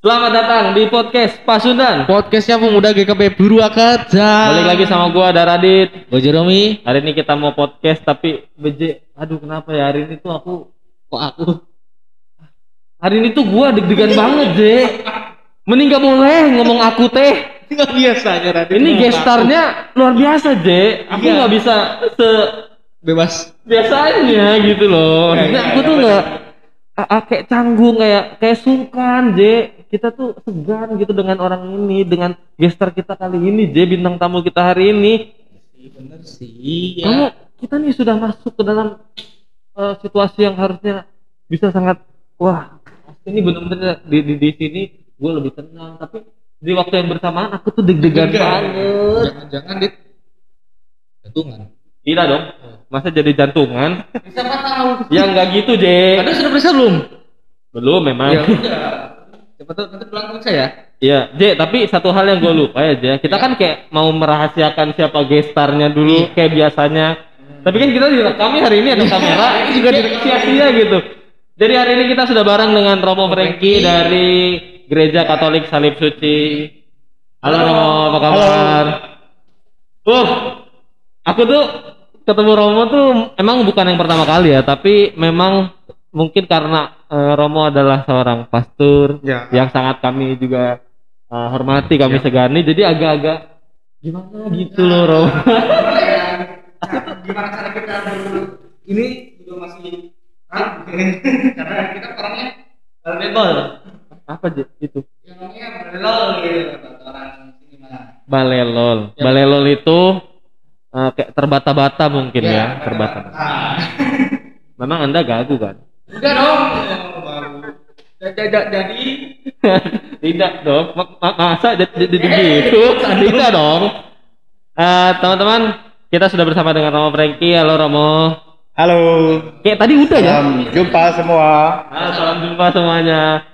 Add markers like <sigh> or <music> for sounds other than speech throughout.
Selamat datang di podcast Pasundan. Podcastnya pemuda GKP Purwakarta. Balik lagi sama gua Daradit. Gue Jeromi. Hari ini kita mau podcast tapi BJ, aduh kenapa ya hari ini tuh aku kok aku hari ini tuh gua deg-degan banget, Je. Mending gak boleh ngomong aku teh. Nggak biasanya Radit. Ini gestarnya luar biasa, Je. Aku Iya. nggak bisa se bebas. biasanya gitu loh. Iya, Ini iya, aku iya, tuh bener. nggak kayak canggung kayak kayak sungkan, Je. Kita tuh segan gitu dengan orang ini, dengan gestar kita kali ini, Je, bintang tamu kita hari ini. Bener sih. Kamu Ya. kita nih sudah masuk ke dalam eh, situasi yang harusnya bisa sangat wah, ini benar-benar di, di di sini gue lebih tenang, tapi di waktu yang bersamaan aku tuh deg-degan banget. Jangan-jangan dit. Jantungan. Tidak dong. Masa jadi jantungan? Siapa tahu. ya enggak gitu, Je. Anda sudah periksa belum? Belum memang. Ya tahu nanti pulang periksa ya. Iya, J, tapi satu hal yang gue lupa ya, J. Kita Ya. kan kayak mau merahasiakan siapa gestarnya dulu kayak biasanya. Tapi kan kita direkam nih hari ini ada kamera, <laughs> ini juga sia-sia gitu. Jadi hari ini kita sudah bareng dengan Romo Franky dari Gereja Katolik Salib Suci. Halo Romo, apa kabar? Uh, aku tuh ketemu Romo tuh emang bukan yang pertama kali ya, tapi memang mungkin karena eh, Romo adalah seorang pastor Ya. yang sangat kami juga uh, hormati, kami Ya. segani. Jadi agak-agak gimana gitu loh, Rom. Gimana cara kita ini juga masih ragu karena kita orangnya level Apa itu? yang namanya level gitu orang sini mah. Balelol. Ya. Balelol itu uh, kayak terbata-bata mungkin ya, Ya, terbata. Ah. Memang Anda gagu kan? Udah dong. Jadi <laughs> Tidak dong. Ma- ma- masa jadi jadi gitu? Tidak dong. Eh, teman-teman, kita sudah bersama dengan Romo Franky. Halo Romo. Halo, Kayak tadi udah ya? jumpa semua. Ah, salam jumpa semuanya.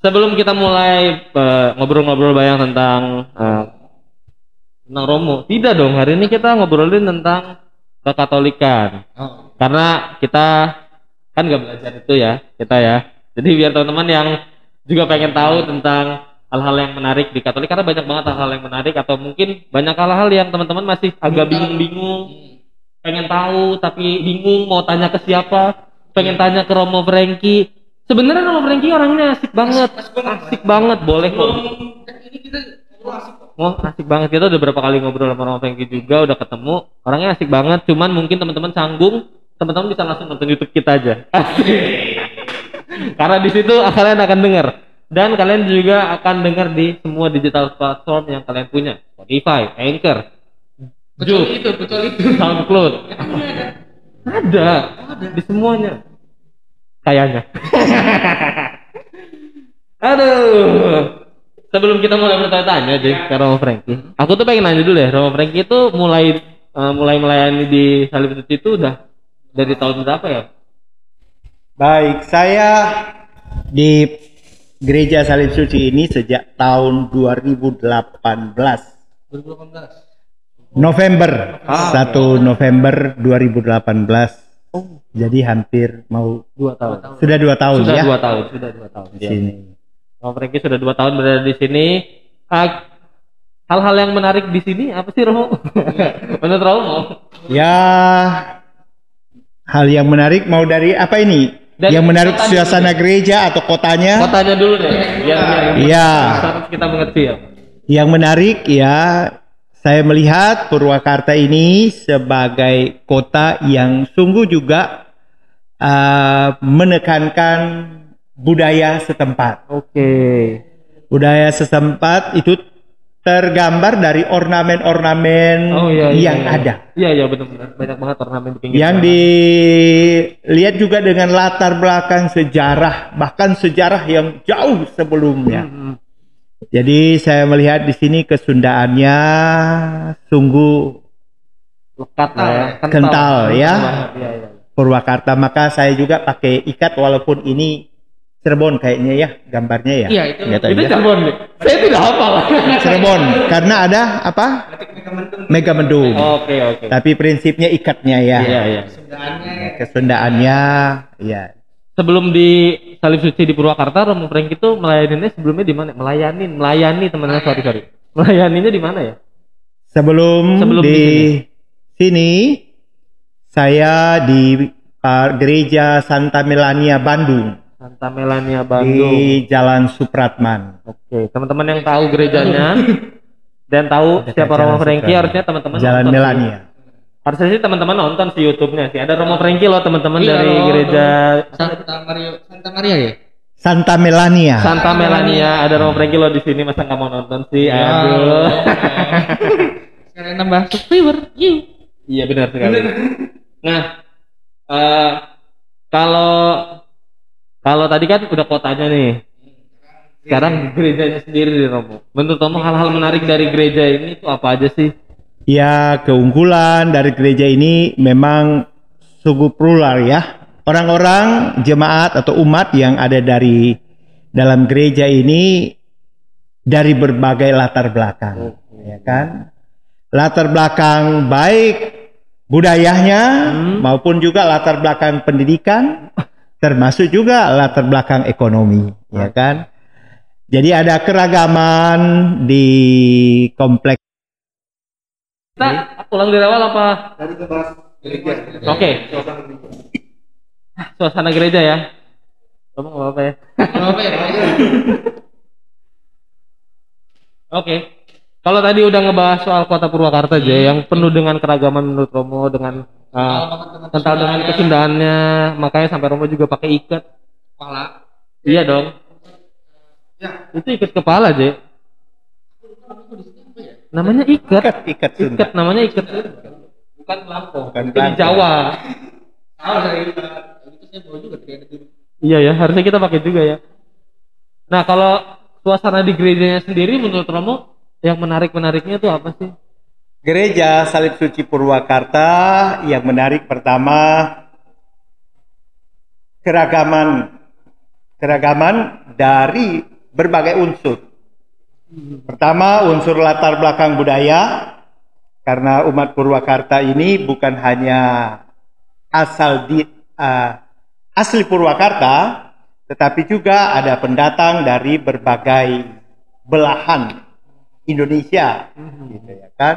Sebelum kita mulai eh, ngobrol-ngobrol banyak tentang eh, tentang Romo, tidak dong. Hari ini kita ngobrolin tentang kekatolikan. oh, Karena kita kan nggak belajar itu ya, kita ya. Jadi biar teman-teman yang juga pengen tahu tentang hal-hal yang menarik di Katolik karena banyak banget hal-hal yang menarik atau mungkin banyak hal-hal yang teman-teman masih agak bingung-bingung. Pengen tahu tapi bingung mau tanya ke siapa pengen tanya ke Romo Franky. Sebenarnya Romo Franky orangnya asik banget. asik banget. asik banget boleh kok. Belum. Ini kita ngobrol asik kok. oh asik banget. Kita udah berapa kali ngobrol sama Romo Franky juga udah ketemu. Orangnya asik banget cuman mungkin teman-teman canggung teman-teman bisa langsung nonton YouTube kita aja. <laughs> Karena di situ kalian akan dengar dan kalian juga akan dengar di semua digital platform yang kalian punya. Spotify, Anchor, Juke, itu, kecuali itu. SoundCloud, ada? ada. Di semuanya. Kayaknya. <laughs> Aduh. Sebelum kita mulai bertanya-tanya jadi ke Romo Franky. Aku tuh pengen nanya dulu ya Romo Franky itu mulai eh, mulai melayani di Salib itu udah dari tahun berapa ya Baik, saya di Gereja Salib Suci ini sejak tahun 2018. 2018. November, Ah, 1 November 2018. oh Jadi hampir mau dua tahun sudah dua tahun sudah ya dua tahun sudah dua tahun di ya. sini. Romo Franky sudah dua tahun berada di sini Ah, hal-hal yang menarik di sini apa sih Romo <laughs> menurut Romo Ya hal yang menarik mau dari apa ini? Dari yang menarik suasana gereja atau kotanya? Kotanya dulu deh. Biar Iya. biar kita mengerti ya. Yang menarik ya, saya melihat Purwakarta ini sebagai kota yang sungguh juga uh, menekankan budaya setempat. Oke. Budaya setempat itu tergambar dari ornamen-ornamen Oh iya, iya, yang iya. ada. Iya iya benar-benar banyak banget ornamen di pinggir. Yang jalan. dilihat juga dengan latar belakang sejarah, bahkan sejarah yang jauh sebelumnya. Hmm, hmm. Jadi saya melihat di sini kesundaannya sungguh lekat lah ya. Kental, ya. banget, Iya iya. Purwakarta. Maka saya juga pakai ikat walaupun ini Cirebon kayaknya ya gambarnya ya. Iya, itu. Tahu Itu ya. Cirebon. Saya tidak hafal. Cirebon karena ada apa? Megamendung. Oke oke. Tapi prinsipnya ikatnya ya. Iya iya. Sebenarnya Kesundaannya ya. sebelum di Salib Suci di Purwakarta Romo Frank itu melayaninnya sebelumnya di mana? Melayanin, melayani teman-teman sorry sorry. Melayaninya di mana ya? Sebelum, Sebelum di, di sini. saya di uh, gereja Santa Melania Bandung Santa Melania Bandung. di Jalan Supratman. Oke, teman-teman yang tahu gerejanya dan tahu Dekat siapa Romo Franky harusnya teman-teman Jalan nonton sih. Melania. Harusnya sih teman-teman nonton si YouTube-nya sih. Ada Romo Franky loh teman-teman Iya, dari loh, gereja Santa Maria Santa Maria ya Santa Melania. Santa Melania. Ada Romo Franky loh di sini masa nggak mau nonton sih? Aduh. <laughs> sekarang nambah subscriber you Iya benar sekali. Nah, eh, kalau kalau tadi kan udah kotanya nih. Sekarang gerejanya sendiri nih Romo. Menurut Romo hal-hal menarik dari gereja ini itu apa aja sih? Ya, keunggulan dari gereja ini memang sungguh plural ya. Orang-orang jemaat atau umat yang ada dari dalam gereja ini dari berbagai latar belakang, ya kan? Latar belakang baik budayanya Hmm. maupun juga latar belakang pendidikan, termasuk juga latar belakang ekonomi, ya kan? Jadi ada keragaman di kompleks Kita ulang dari awal apa? dari gereja Oke. Suasana gereja ya. Kamu nggak apa-apa ya? apa ya Oke. Kalau tadi udah ngebahas soal kota Purwakarta aja yang penuh dengan keragaman menurut Romo dengan uh, kental dengan kesundaannya, makanya sampai Romo juga pakai ikat. kepala Iya dong. ya Itu ikat kepala aja. Namanya ikat. ikat Sunda. Ikat namanya ikat. Bukan pelampung. Bukan di. Jawa. tahu dari itu saya bawa juga kayak gitu Iya ya, harusnya kita pakai juga ya. Nah, kalau suasana di gerejanya sendiri menurut Romo yang menarik-menariknya itu apa sih? Gereja Salib Suci Purwakarta yang menarik pertama keragaman keragaman dari berbagai unsur. Pertama unsur latar belakang budaya karena umat Purwakarta ini bukan hanya asal di uh, asli Purwakarta tetapi juga ada pendatang dari berbagai belahan Indonesia gitu ya kan.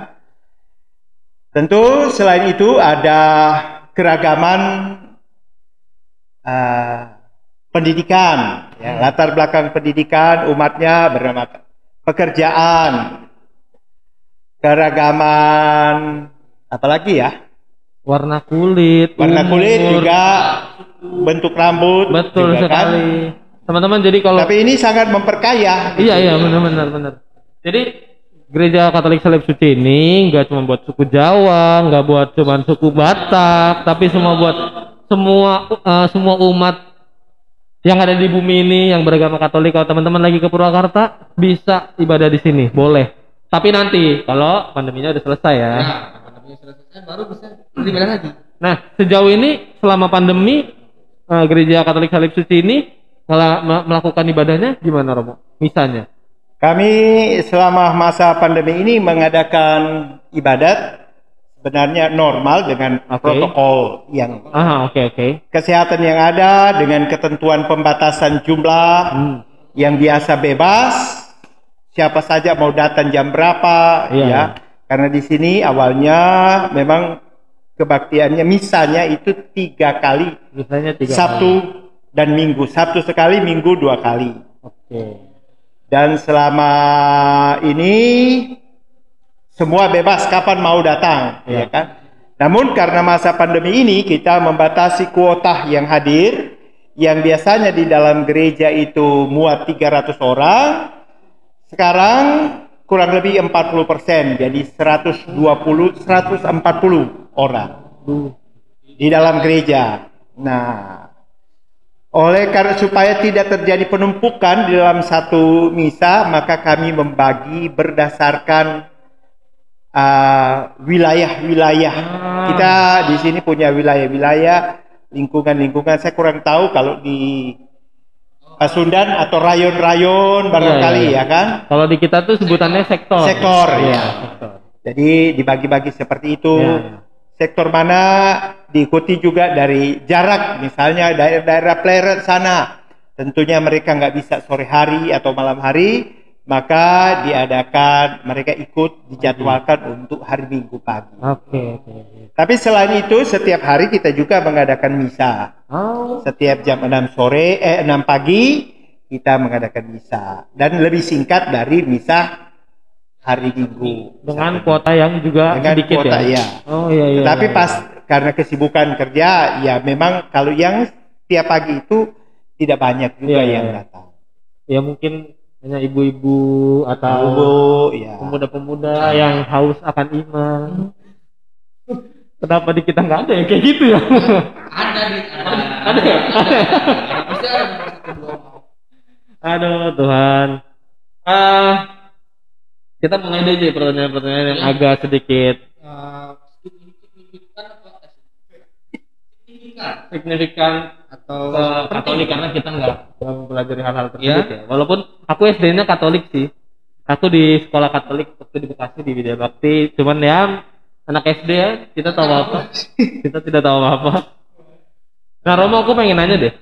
Tentu selain itu ada keragaman uh, pendidikan, ya, latar belakang pendidikan umatnya bernama pekerjaan, keragaman, apalagi ya, Warna kulit, warna kulit umur. juga, bentuk rambut, Betul juga kan. sekali. Teman-teman jadi kalau Tapi ini sangat memperkaya. Iya iya benar benar benar. Jadi gereja Katolik Salib Suci ini nggak cuma buat suku Jawa, nggak buat cuma suku Batak, tapi semua buat semua eh, semua umat yang ada di bumi ini yang beragama Katolik. Kalau teman-teman lagi ke Purwakarta bisa ibadah di sini, boleh. Tapi nanti kalau pandeminya udah selesai ya. nah pandemi selesai baru bisa beribadah lagi Nah sejauh ini selama pandemi eh, gereja Katolik Salib Suci ini mela- me- melakukan ibadahnya gimana Romo? Misalnya? Kami selama masa pandemi ini mengadakan ibadat sebenarnya normal dengan Oke. protokol yang Ah oke oke. kesehatan yang ada dengan ketentuan pembatasan jumlah Hmm. yang biasa bebas siapa saja mau datang jam berapa Iya, ya karena di sini awalnya memang kebaktiannya misalnya itu tiga kali Misalnya tiga Sabtu dan Minggu Sabtu sekali Minggu dua kali Oke. Dan selama ini semua bebas kapan mau datang Iya. ya kan? Namun karena masa pandemi ini kita membatasi kuota yang hadir yang biasanya di dalam gereja itu muat 300 orang sekarang kurang lebih 40% jadi 120 140 orang di dalam gereja. Nah oleh karena supaya tidak terjadi penumpukan di dalam satu misa, maka kami membagi berdasarkan uh, wilayah-wilayah. Ah. Kita di sini punya wilayah-wilayah, lingkungan-lingkungan. Saya kurang tahu kalau di Pasundan atau rayon-rayon barangkali Iya, iya. ya kan. Kalau di kita tuh sebutannya sektor. Sektor, Iya, ya. sektor. Jadi dibagi-bagi seperti itu. Iya. Sektor mana diikuti juga dari jarak, misalnya daerah-daerah pleret sana. Tentunya mereka nggak bisa sore hari atau malam hari, maka diadakan mereka ikut dijadwalkan untuk hari Minggu pagi. Oke, oke. oke. Tapi selain itu setiap hari kita juga mengadakan misa. Oh, Setiap jam 6 sore eh 6 pagi kita mengadakan misa dan lebih singkat dari misa hari Minggu. dengan kuota yang juga Dengan sedikit kuota, ya. iya. Oh iya iya. Tetapi iya. pas karena kesibukan kerja ya memang kalau yang tiap pagi itu tidak banyak juga Iya, yang iya. datang. ya mungkin hanya ibu-ibu atau Ibu, ya. pemuda-pemuda yang haus akan iman. Kenapa di kita nggak ada ya kayak gitu ya? Ada di ada. Ada ya? Pasti ada. Aduh Tuhan. Ah, kita mulai deh pertanyaan-pertanyaan yang agak sedikit Eh, signifikan atau ke Katolik karena kita nggak nggak mempelajari hal-hal tersebut Iya. ya. Walaupun aku SD-nya Katolik sih. Aku di sekolah Katolik waktu di Bekasi di Widya Bakti. Cuman ya anak SD ya kita tahu apa? kita tidak tahu apa. Nah Romo aku pengen nanya deh.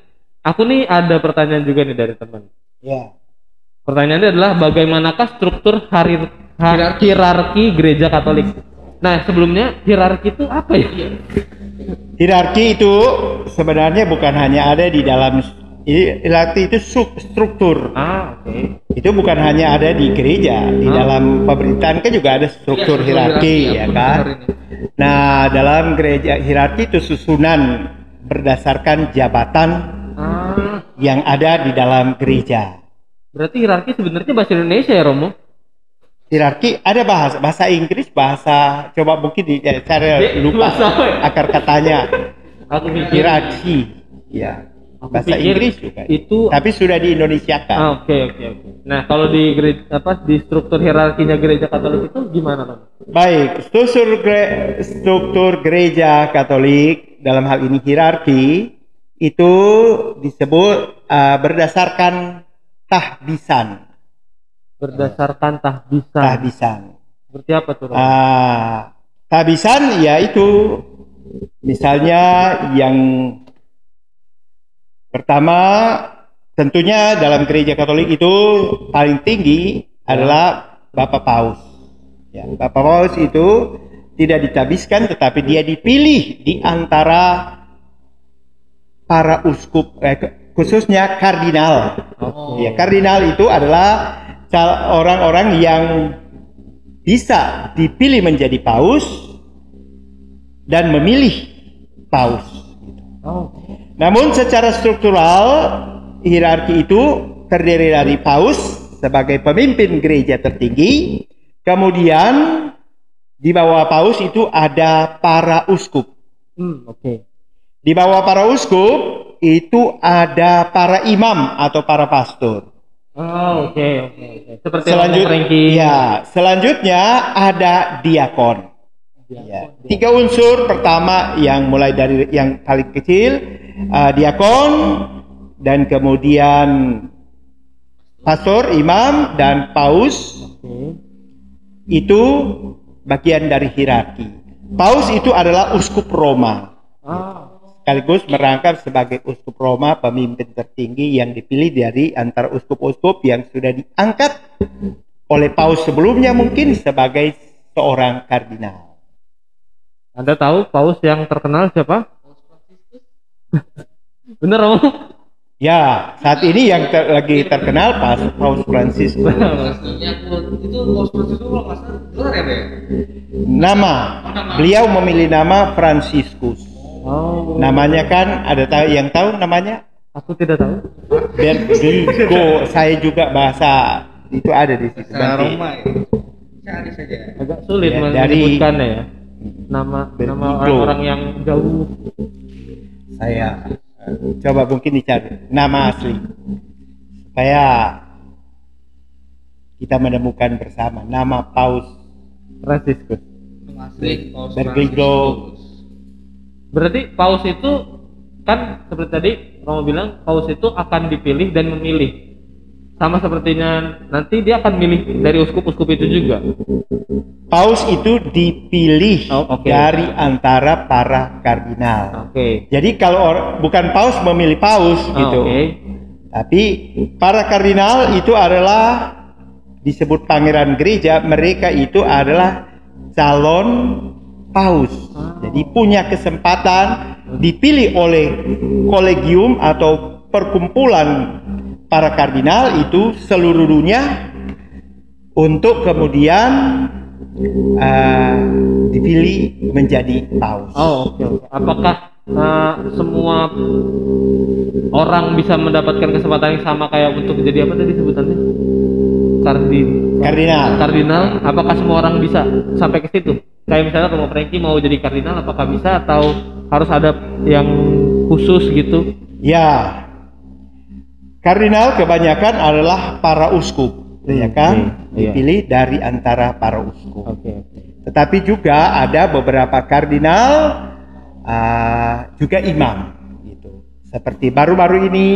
Aku nih ada pertanyaan juga nih dari teman. Ya. Pertanyaannya adalah bagaimanakah struktur hari, ha- hierarki gereja Katolik? Nah sebelumnya hierarki itu apa ya? Hierarki itu sebenarnya bukan hanya ada di dalam hierarki itu struktur. Ah oke. Itu bukan hanya ada di gereja, di Hah? dalam pemerintahan kan juga ada struktur hierarki ya kan. Nah, dalam gereja hierarki itu susunan berdasarkan jabatan Ah yang ada di dalam gereja. Berarti hierarki sebenarnya bahasa Indonesia ya Romo? Hierarki ada bahasa bahasa Inggris, bahasa coba mungkin di eh, saya Di- lupa bahasa ya? akar katanya Aku pikir hierarki. Ya. Aku Bahasa pikir Inggris juga. itu Tapi sudah di Indonesia kan. Ah, oke oke oke. Nah, kalau di gereja apa di struktur hierarkinya gereja Katolik itu gimana, Romo? Baik, struktur gere- struktur gereja Katolik dalam hal ini hierarki itu disebut uh, berdasarkan tahbisan. Berdasarkan tahbisan. Tahbisan. Seperti apa tuh? Ah, tahbisan yaitu misalnya yang pertama tentunya dalam gereja Katolik itu paling tinggi adalah Bapak Paus. Ya, Bapak Paus itu tidak ditabiskan tetapi dia dipilih di antara para uskup eh, khususnya kardinal. Oke. Ya, kardinal itu adalah orang-orang yang bisa dipilih menjadi paus dan memilih paus. Oh. Namun secara struktural hierarki itu terdiri dari paus sebagai pemimpin gereja tertinggi, kemudian di bawah paus itu ada para uskup. Hmm, oke. Di bawah para uskup itu ada para imam atau para pastor. Oh, oke oke oke. Seperti Selanjut, Romo Franky. ya, selanjutnya ada diakon. Ya, tiga unsur pertama yang mulai dari yang paling kecil uh, diakon dan kemudian pastor, imam dan paus Oke. itu bagian dari hierarki. Paus itu adalah uskup Roma Ah, sekaligus merangkap sebagai uskup Roma pemimpin tertinggi yang dipilih dari antara uskup-uskup yang sudah diangkat oleh paus sebelumnya mungkin sebagai seorang kardinal. Anda tahu paus yang terkenal siapa? Bener, Romo? Ya, saat ini yang ter- lagi terkenal pas Paus Franciscus. Aslinya aku itu Paus Franciscus kalau nggak salah gelar ya, Be? Nama, beliau memilih nama Franciscus. Oh, Namanya kan ada tahu yang tahu namanya aku tidak tahu. Bergigo. <laughs> Saya juga bahasa itu ada di situ. Bahasa. Roma ya. Cari saja. Agak sulit Ya, dari- menyebutkannya ya. Nama nama orang-orang yang jauh. Saya coba mungkin dicari nama asli supaya kita menemukan bersama nama Paus Franciscus. Nama asli Paus. Franciscus. Berarti paus itu kan seperti tadi Romo bilang paus itu akan dipilih dan memilih sama sepertinya nanti dia akan milih dari uskup-uskup itu juga. Paus itu dipilih Oh, oke. dari antara para kardinal. Oke. Jadi kalau bukan paus memilih paus Oh, gitu. Oke. Tapi para kardinal itu adalah disebut pangeran gereja, mereka itu adalah calon paus. Jadi punya kesempatan dipilih oleh kolegium atau perkumpulan para kardinal itu seluruh dunia untuk kemudian uh, dipilih menjadi paus. Oh, oke. oke. Apakah eh, semua orang bisa mendapatkan kesempatan yang sama kayak untuk jadi apa tadi sebutannya? Kardin Kardinal. kardinal apakah semua orang bisa sampai ke situ kayak misalnya Romo Franky mau jadi kardinal apakah bisa atau harus ada yang khusus gitu Ya, kardinal kebanyakan adalah para uskup, ya Hmm, kan? hmm, iya. Dipilih dari antara para uskup. oke Tetapi juga ada beberapa kardinal ah, juga imam, gitu. Seperti baru-baru ini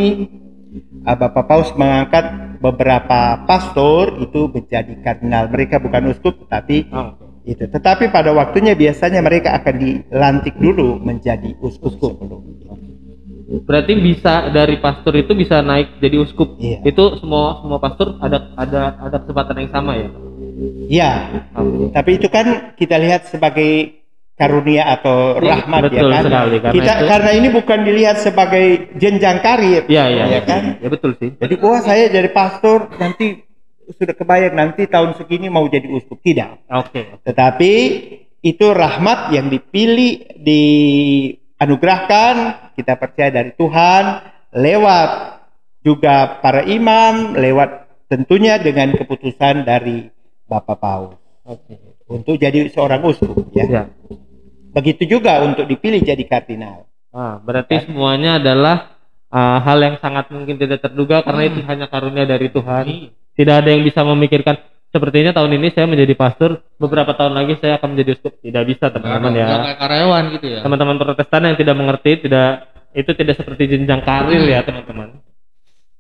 ah, Bapak Paus mengangkat beberapa pastor itu menjadi kardinal. Mereka bukan uskup, tetapi oh, itu. Tetapi pada waktunya biasanya mereka akan dilantik dulu menjadi uskup berarti bisa dari pastor itu bisa naik jadi uskup Iya. itu semua semua pastor ada ada ada kesempatan yang sama ya Ya, Oke. Tapi itu kan kita lihat sebagai karunia atau Iya, rahmat betul ya kan. sekali, karena kita itu- karena ini bukan dilihat sebagai jenjang karir. Iya iya Ya kan? ya betul sih Jadi wah saya jadi pastor nanti sudah kebayang nanti tahun segini mau jadi uskup tidak. oke Tetapi itu rahmat yang dipilih dianugerahkan kita percaya dari Tuhan lewat juga para imam lewat tentunya dengan keputusan dari Bapak Paus oke untuk jadi seorang uskup ya. ya Begitu juga untuk dipilih jadi kardinal. Ah, berarti semuanya adalah ah, hal yang sangat mungkin tidak terduga karena itu hanya karunia dari Tuhan. Tidak ada yang bisa memikirkan sepertinya tahun ini saya menjadi pastor, beberapa tahun lagi saya akan menjadi uskup. Tidak bisa teman-teman ya. kayak karyawan gitu ya Teman-teman Protestan yang tidak mengerti tidak itu tidak seperti jenjang karir ya teman-teman.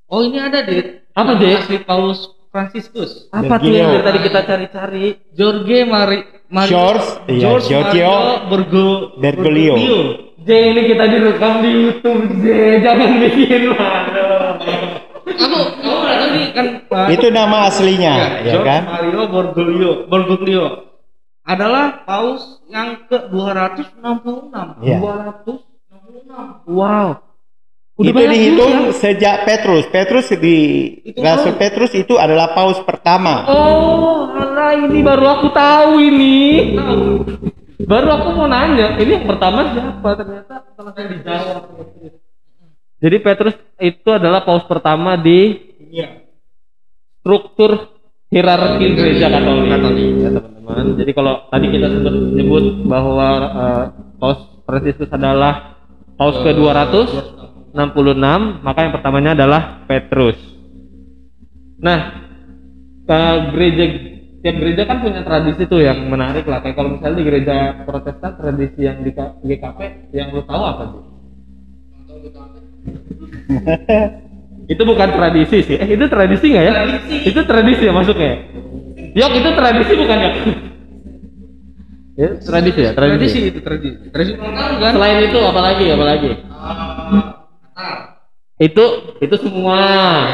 oh ini ada dit Apa, Dit? asli Paus Franciscus Apa tuh yang dari tadi kita cari-cari? Jorge Mari Mario George, iya, George Giorgio Mario Bergo Bergoglio. J ini kita direkam di YouTube J jangan bikin malu. aku tahu nih kan Pak? Itu nama aslinya, Ya, ya George kan? Mario Bergoglio Bergoglio adalah paus yang ke 266 Iya. 266 Wow. Udah itu dihitung juga. sejak Petrus. Petrus di Itu Rasul tahu. Petrus itu adalah paus pertama. Oh, alah ini baru aku tahu ini. Baru aku mau nanya, ini yang pertama siapa? Ternyata setelah saya dijawab. Jadi Petrus itu adalah paus pertama di struktur hierarki gereja Katolik. Katolik. Ya teman-teman. Jadi kalau tadi kita sempat menyebut bahwa eh, paus Franciscus adalah paus ke 266, maka yang pertamanya adalah Petrus. Nah, ke gereja tiap gereja kan punya tradisi tuh yang menarik lah. Kayak kalau misalnya di gereja Protestan tradisi yang di GKP yang lu tahu apa sih? <laughs> itu bukan tradisi sih. Eh itu tradisi nggak ya? Tradisi. Itu tradisi ya masuknya. Yok itu tradisi bukan ya? <laughs> ya tradisi ya tradisi. tradisi itu tradisi tradisi ulang tahun kan Selain itu apa lagi? Apa lagi? Natal Itu itu semua,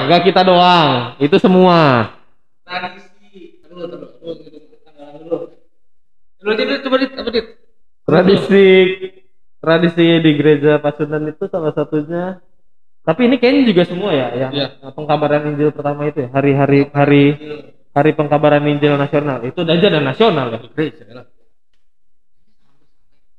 nggak kita doang. Itu semua. tradisi dulu dulu dulu dulu dulu coba dit apa dit Tradisi tradisi di gereja Pasundan itu salah satunya. Tapi ini kayaknya juga semua ya, yang Iya. pengkabaran Injil pertama itu ya, hari-hari hari hari pengkabaran Injil nasional. Itu aja dan nasional ya. gereja lah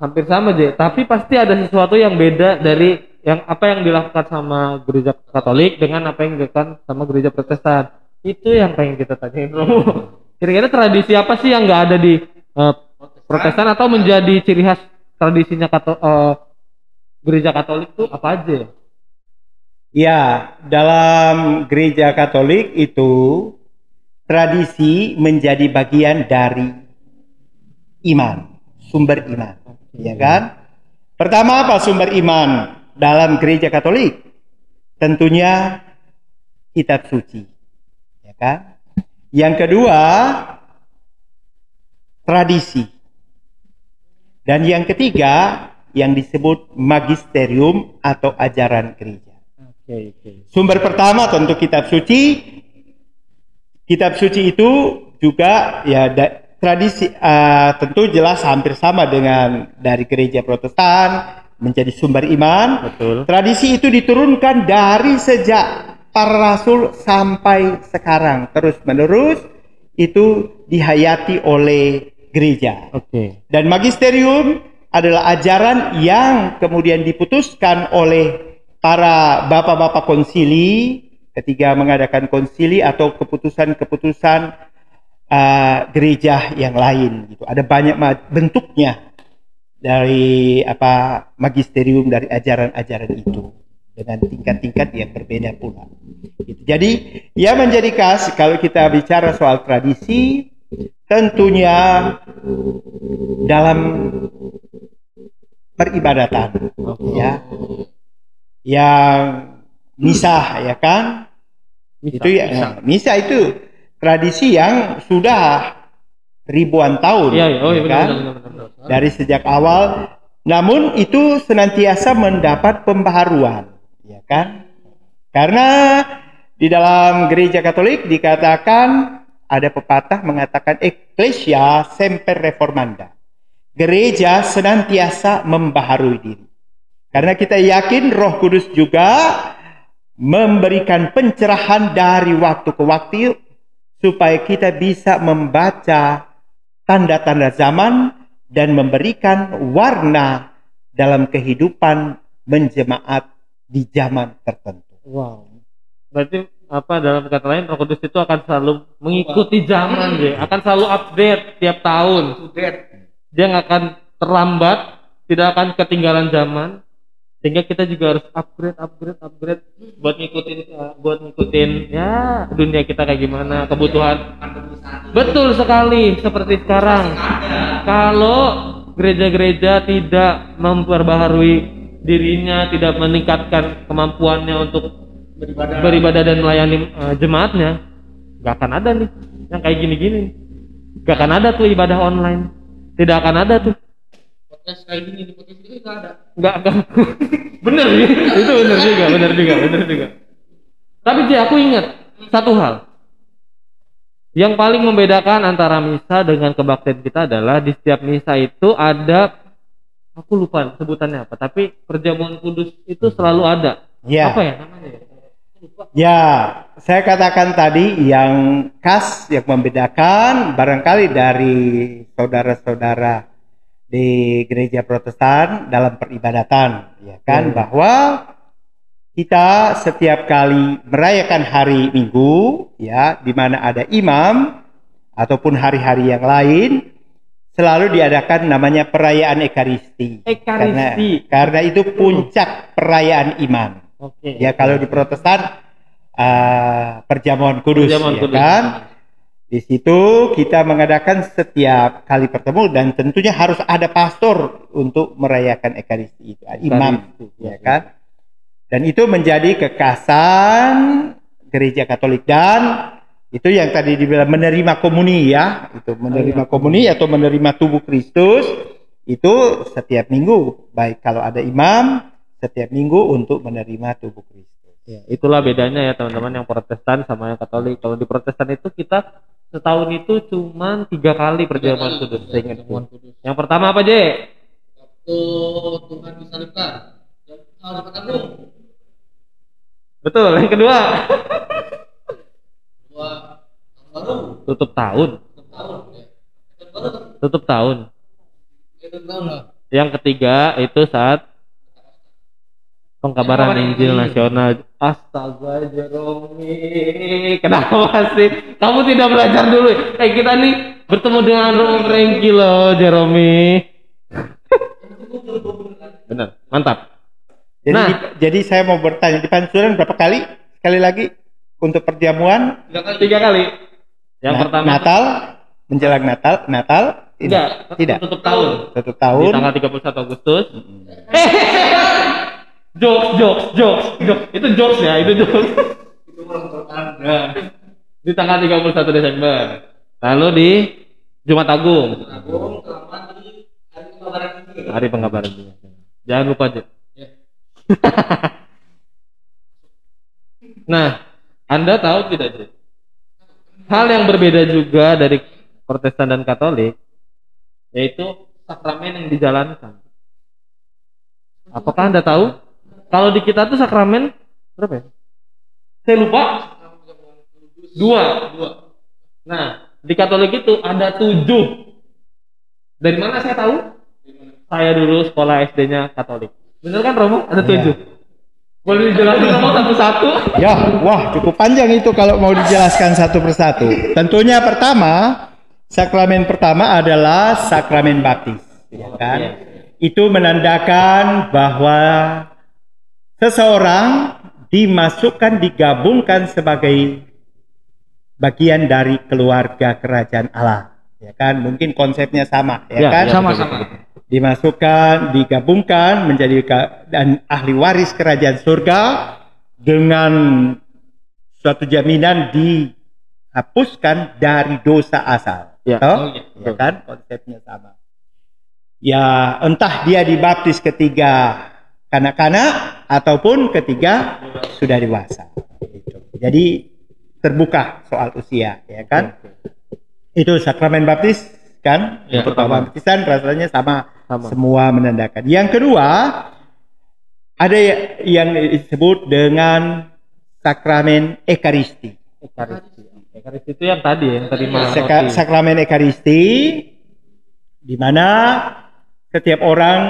Hampir sama aja, tapi pasti ada sesuatu yang beda dari yang apa yang dilakukan sama gereja Katolik dengan apa yang dilakukan sama gereja Protestan. Itu yang pengen kita tanyain Romo. <laughs> Kira-kira tradisi apa sih yang nggak ada di eh, Protestan atau menjadi ciri khas tradisinya Kato, eh, gereja Katolik tuh apa aja? ya? Ya, dalam gereja Katolik itu tradisi menjadi bagian dari iman, sumber iman, ya kan? Pertama apa sumber iman dalam gereja Katolik? Tentunya kitab suci. kan? Yang kedua, tradisi. Dan yang ketiga, yang disebut magisterium atau ajaran gereja. Sumber pertama tentu kitab suci. Kitab suci itu juga ya da- tradisi eh, tentu jelas hampir sama dengan dari gereja Protestan menjadi sumber iman. Betul. Tradisi itu diturunkan dari sejak para rasul sampai sekarang terus menerus itu dihayati oleh gereja. Oke. Dan magisterium adalah ajaran yang kemudian diputuskan oleh para bapak-bapak konsili ketika mengadakan konsili atau keputusan-keputusan uh, gereja yang lain gitu. Ada banyak bentuknya dari apa magisterium dari ajaran-ajaran itu dengan tingkat-tingkat yang berbeda pula. Gitu. Jadi ya menjadi khas kalau kita bicara soal tradisi tentunya dalam peribadatan ya yang misah ya kan Misa, itu ya misa. misa itu tradisi yang sudah ribuan tahun Iya, iya. Oh, iya ya benar, kan? benar, benar, benar. dari sejak awal namun itu senantiasa mendapat pembaharuan ya kan karena di dalam gereja Katolik dikatakan ada pepatah mengatakan ecclesia semper reformanda gereja senantiasa membaharui diri karena kita yakin Roh Kudus juga memberikan pencerahan dari waktu ke waktu supaya kita bisa membaca tanda-tanda zaman dan memberikan warna dalam kehidupan menjemaat di zaman tertentu. Wow. Berarti apa dalam kata lain Roh Kudus itu akan selalu mengikuti zaman deh, akan selalu update tiap tahun. that Dia nggak akan terlambat, tidak akan ketinggalan zaman. Sehingga kita juga harus upgrade, upgrade, upgrade buat ngikutin uh, buat ngikutin ya dunia kita kayak gimana, kebutuhan. Betul sekali seperti sekarang. Kalau gereja-gereja tidak memperbaharui dirinya, tidak meningkatkan kemampuannya untuk beribadah beribadah dan melayani eh, jemaatnya, nggak akan ada nih yang kayak gini-gini. Nggak akan ada tuh ibadah online. Tidak akan ada tuh. Podcast kayak gini di podcast ini nggak ada Nggak akan. <laughs> bener sih. Itu bener juga, bener juga, bener juga. Tapi Ji, aku ingat satu hal. Yang paling membedakan antara misa dengan kebaktian kita adalah di setiap misa itu ada aku lupa sebutannya apa, tapi perjamuan kudus itu selalu ada. Ya. Apa ya namanya? ya? Ya, saya katakan tadi yang khas yang membedakan barangkali dari saudara-saudara di gereja Protestan dalam peribadatan, ya kan, Hmm. bahwa kita setiap kali merayakan hari Minggu, ya, di mana ada imam ataupun hari-hari yang lain, selalu diadakan namanya perayaan Ekaristi. Karena, Ekaristi. karena itu puncak perayaan iman. Oke. Ya kalau di Protestan uh, perjamuan kudus, Perjamuan ya kudus. kan? Di situ kita mengadakan setiap kali bertemu dan tentunya harus ada pastor untuk merayakan Ekaristi itu, imam, Ekaristi, ya kan? Dan itu menjadi kekasan gereja Katolik dan itu yang tadi dibilang menerima komuni ya, itu menerima iya. komuni atau menerima tubuh Kristus itu setiap minggu, baik kalau ada imam setiap minggu untuk menerima tubuh Kristus. Ya, itulah bedanya ya teman-teman yang Protestan sama yang Katolik. Kalau di Protestan itu kita setahun itu cuma tiga kali perjamuan kudus. Saya ingat kudus Yang pertama apa J? waktu Tuhan disalibkan agung Betul. Yang kedua dua tahun baru tutup tahun. satu tahun ya tahun Tutup tahun. ya Yang ketiga itu saat pengkabaran Pengkabaran Injil Injil. nasional. Astaga Jeromi, kenapa sih? Kamu tidak belajar dulu? Eh kita nih bertemu dengan Romo Franky loh Jeromi. <laughs> Bener, mantap. Jadi, Nah. di- jadi saya mau bertanya di pansuran berapa kali? Sekali lagi untuk perjamuan tiga kali Tiga kali. Yang Na- pertama Natal menjelang Natal Natal enggak, tidak tutup tahun. Di tahun tanggal 31 Agustus. <laughs> jokes, jokes, jokes, jokes. Itu jokes ya, itu jokes. itu ulang anda di tanggal 31 Desember. Lalu di Jumat Agung, Agung selama di hari pengabaran ini. hari pengabaran dunia. Jangan lupa aja. Ya. <laughs> nah, Anda tahu tidak, Jek? Hal yang berbeda juga dari Protestan dan Katolik yaitu sakramen yang dijalankan. Apakah Anda tahu? Kalau di kita tuh sakramen berapa ya? Saya lupa. Dua. Dua. Nah, di Katolik itu ada tujuh. Dari mana saya tahu? Saya dulu sekolah SD-nya Katolik. Bener kan Romo? Ada tujuh. Boleh dijelasin Romo satu-satu? Ya, wah cukup panjang itu kalau mau dijelaskan satu persatu. Tentunya pertama, sakramen pertama adalah sakramen baptis, ya kan? Iya. Itu menandakan bahwa seseorang dimasukkan digabungkan sebagai bagian dari keluarga kerajaan Allah, ya kan? Mungkin konsepnya sama, ya, Ya, kan? ya, Sama-sama. dimasukkan, digabungkan menjadi dan ahli waris kerajaan surga dengan suatu jaminan dihapuskan dari dosa asal. Ya. Oh, iya. Ya kan? Konsepnya sama. Ya, entah dia dibaptis ketika kanak-kanak ataupun ketika sudah dewasa. Gitu. Jadi terbuka soal usia, ya kan? Itu sakramen baptis kan? Ya, Untuk pertama. baptisan rasanya sama, Sama. semua menandakan. Yang kedua, ada ya- yang disebut dengan sakramen ekaristi. Ekaristi. Ekaristi itu yang tadi ya, yang terima Saka- sakramen ekaristi di mana setiap orang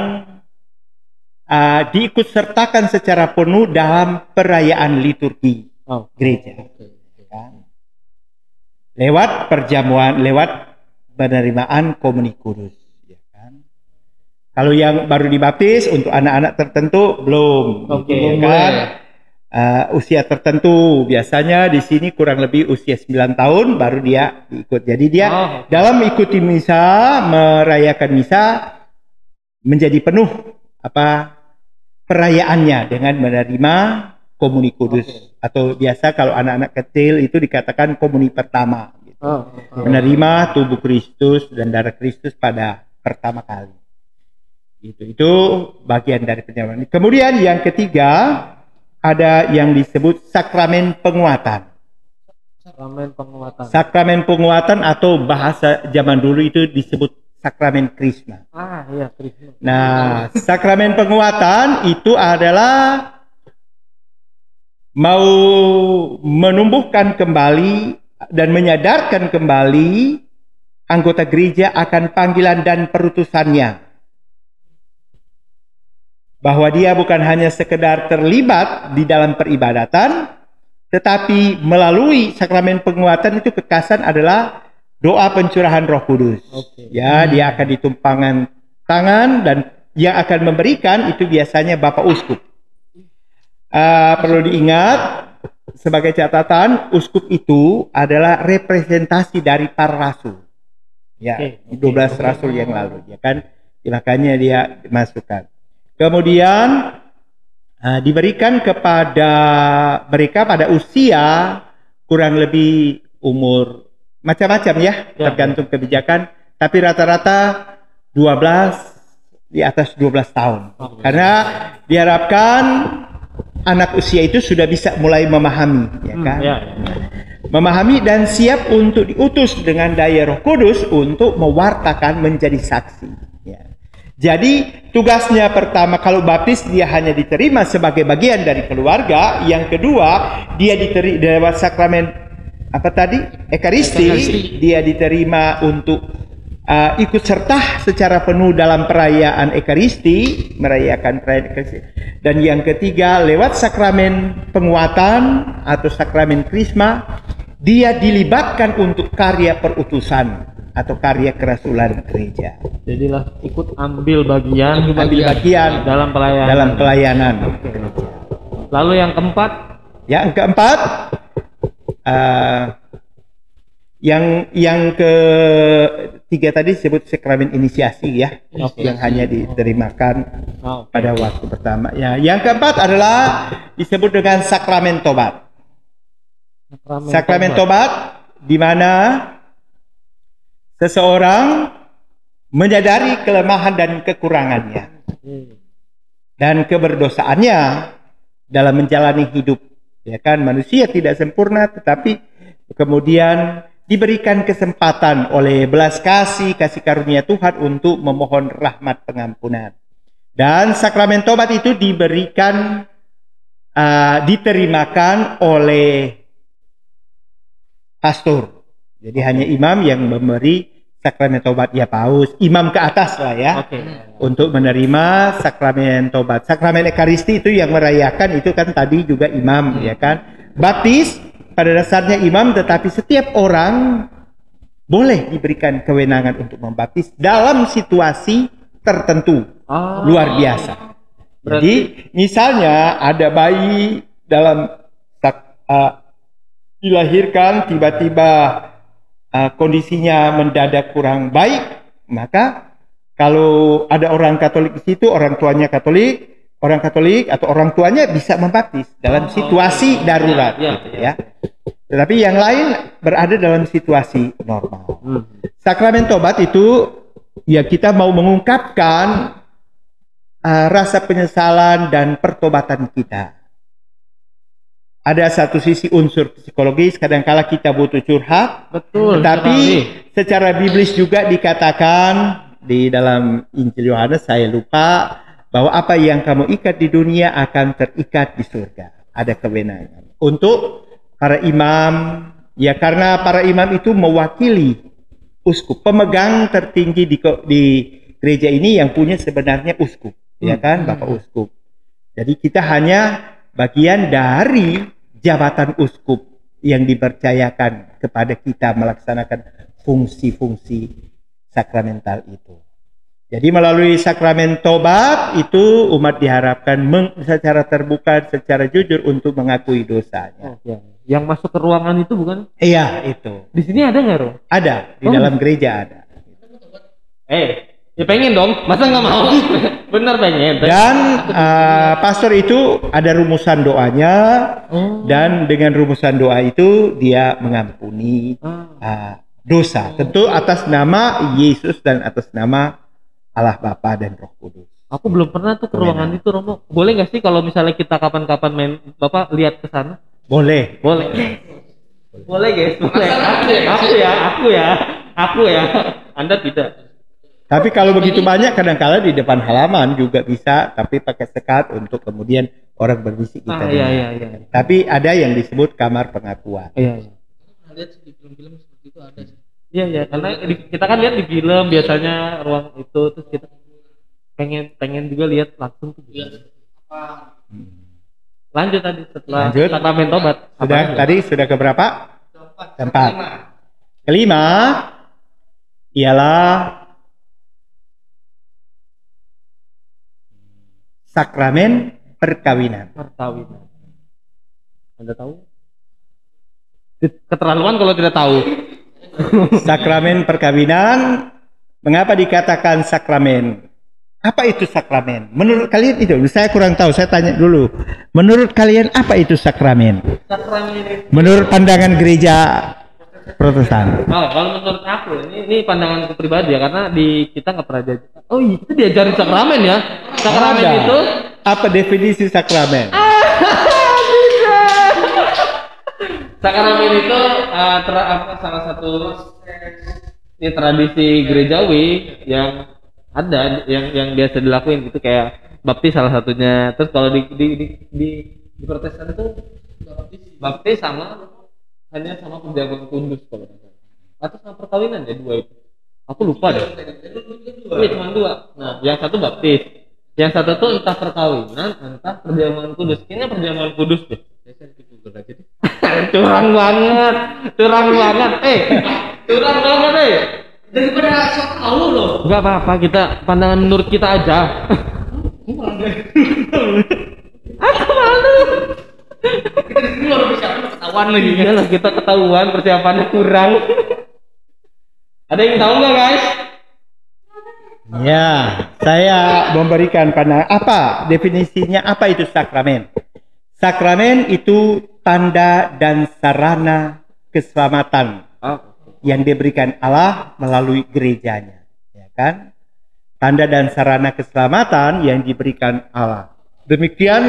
uh, diikut sertakan secara penuh dalam perayaan liturgi Oh. gereja. Kan? Lewat perjamuan, lewat penerimaan komuni kudus. ya kan? Kalau yang baru dibaptis untuk anak-anak tertentu belum, Oke, ya belum kan? boleh. Uh, usia tertentu biasanya di sini kurang lebih usia 9 tahun baru dia ikut. Jadi dia Oh, dalam mengikuti misa, merayakan misa menjadi penuh apa perayaannya dengan menerima komuni kudus atau biasa kalau anak-anak kecil itu dikatakan komuni pertama gitu. Oh, oke. menerima tubuh Kristus dan darah Kristus pada pertama kali. Itu itu bagian dari penyamaan. Kemudian yang ketiga ada yang disebut sakramen penguatan. Sakramen penguatan. Sakramen penguatan atau bahasa zaman dulu itu disebut sakramen krisma. ah, iya, Kristus. Nah, sakramen penguatan itu adalah mau menumbuhkan kembali dan menyadarkan kembali anggota gereja akan panggilan dan perutusannya. Bahwa dia bukan hanya sekedar terlibat di dalam peribadatan, tetapi melalui sakramen penguatan itu kekasan adalah doa pencurahan Roh Kudus. Oke. Ya, dia akan ditumpangkan tangan dan yang akan memberikan itu biasanya Bapak Uskup. Ah, perlu diingat sebagai catatan, uskup itu adalah representasi dari para rasul. Ya, Oke, 12 rasul yang lalu, ya kan? Makanya dia masukkan. Kemudian ah, diberikan kepada mereka pada usia kurang lebih umur macam-macam ya, Ya. tergantung kebijakan, tapi rata-rata 12 di atas 12 tahun. Oke. Karena diharapkan anak usia itu sudah bisa mulai memahami, ya Hmm, kan? ya, ya. Memahami dan siap untuk diutus dengan daya Roh Kudus untuk mewartakan menjadi saksi. Ya. Jadi tugasnya pertama kalau baptis dia hanya diterima sebagai bagian dari keluarga. Yang kedua dia diterima lewat sakramen apa tadi ekaristi, Ekaristi. dia diterima untuk uh, ikut serta secara penuh dalam perayaan ekaristi, merayakan perayaan ekaristi. Dan yang ketiga lewat sakramen penguatan atau sakramen krisma dia dilibatkan untuk karya perutusan atau karya kerasulan gereja. Jadilah ikut ambil bagian Ambil bagian dalam pelayanan. dalam pelayanan. Lalu yang keempat, Yang keempat, eh, yang yang ketiga tadi disebut sakramen inisiasi ya, Oke. yang hanya diterimakan oh, pada waktu pertama. Ya, yang keempat adalah disebut dengan sakramen tobat. Sakramen tobat di mana seseorang menyadari kelemahan dan kekurangannya dan keberdosaannya dalam menjalani hidup. Ya kan manusia tidak sempurna tetapi kemudian diberikan kesempatan oleh belas kasih kasih karunia Tuhan untuk memohon rahmat pengampunan. Dan sakramen tobat itu diberikan uh, diterimakan oleh pastor. Jadi hanya imam yang memberi sakramen tobat ya paus, imam ke atas lah ya. Oke. Untuk menerima sakramen tobat. Sakramen ekaristi itu yang merayakan itu kan tadi juga imam ya kan. Baptis pada dasarnya imam tetapi setiap orang boleh diberikan kewenangan untuk membaptis dalam situasi tertentu Ah. luar biasa. Berarti- Jadi misalnya ada bayi dalam uh, dilahirkan tiba-tiba uh, kondisinya mendadak kurang baik, maka kalau ada orang Katolik di situ, orang tuanya Katolik, orang Katolik atau orang tuanya bisa membaptis dalam situasi darurat, iya, gitu ya. Tetapi yang lain berada dalam situasi normal. Hmm. Sakramen tobat itu ya kita mau mengungkapkan uh, rasa penyesalan dan pertobatan kita. Ada satu sisi unsur psikologis, kadangkala kita butuh curhat, Betul. sekali. secara biblis juga dikatakan di dalam Injil Yohanes saya lupa bahwa apa yang kamu ikat di dunia akan terikat di surga. Ada kewenangan untuk para imam ya karena para imam itu mewakili uskup, pemegang tertinggi di di gereja ini yang punya sebenarnya uskup, ya kan, Bapak uskup. Jadi kita hanya bagian dari jabatan uskup yang dipercayakan kepada kita melaksanakan fungsi-fungsi sakramental itu. Jadi melalui sakramen tobat itu umat diharapkan meng- secara terbuka, secara jujur untuk mengakui dosanya. Oh, ya. Yang masuk ke ruangan itu bukan? Iya itu Di sini ada nggak, Ro? ada di Oh. dalam gereja ada. Eh, ya pengen dong. Masa nggak mau? <laughs> Bener pengen. Dan uh, pastor itu ada rumusan doanya Oh. dan dengan rumusan doa itu dia mengampuni Ah. uh, dosa. Tentu atas nama Yesus dan atas nama Allah Bapa dan Roh Kudus. Aku belum pernah tuh ke ruangan itu, Romo. Boleh nggak sih kalau misalnya kita kapan-kapan main, Bapak lihat ke sana? Boleh. Boleh. Boleh, guys. Boleh. Aku, aku ya, aku ya, aku ya. Anda tidak. Tapi kalau begitu banyak kadang-kala di depan halaman juga bisa, tapi pakai sekat untuk kemudian orang berbisik kita. Ah, dengar. iya, iya, iya. Tapi ada yang disebut kamar pengakuan. Iya, iya. Lihat di film-film seperti itu ada sih. Iya, iya. Karena di- kita kan lihat di film biasanya ruang itu terus kita pengen pengen juga lihat langsung tuh. Iya. Apa? Lanjut tadi setelah Lanjut. sakramen tobat. Sudah aja? tadi sudah ke berapa? Keempat. Keempat. Kelima. Kelima ialah sakramen perkawinan. perkawinan. Anda tahu? Keterlaluan kalau tidak tahu. <laughs> Sakramen perkawinan, mengapa dikatakan sakramen? Apa itu sakramen? Menurut kalian itu, saya kurang tahu, saya tanya dulu. Menurut kalian apa itu sakramen? Sakramen. Menurut pandangan gereja Protestan. Oh, kalau menurut aku ini, ini pandanganku pribadi ya karena di kita nggak pernah diajar. Oh iya, kita diajarin sakramen ya. Sakramen Ada. itu Apa definisi sakramen? <laughs> sakramen itu uh, tra- apa, salah satu ini tradisi gerejawi yang ada yang yang biasa dilakuin gitu kayak baptis salah satunya. Terus kalau di di di, di, di Protestan itu baptis sama hanya sama penjagaan kudus kalau nggak salah. Atau sama perkawinan ya dua itu. Aku lupa deh. Iya cuma dua. Nah, yang satu baptis, yang satu tuh entah perkawinan, entah perjamuan kudus. Kayaknya perjamuan kudus deh. <laughs> curang banget, curang banget, eh, curang banget, eh. Daripada sok tahu loh. Gak apa-apa, kita pandangan menurut kita aja. Aku malu. <laughs> Kita di sini luar biasa ketahuan lagi. Iya lah, kita ketahuan persiapannya kurang. Ada yang tahu nggak guys? Ya, saya memberikan pandangan apa definisinya apa itu sakramen? Sakramen itu tanda dan sarana keselamatan Oh, yang diberikan Allah melalui gerejanya, ya kan? Tanda dan sarana keselamatan yang diberikan Allah. Demikian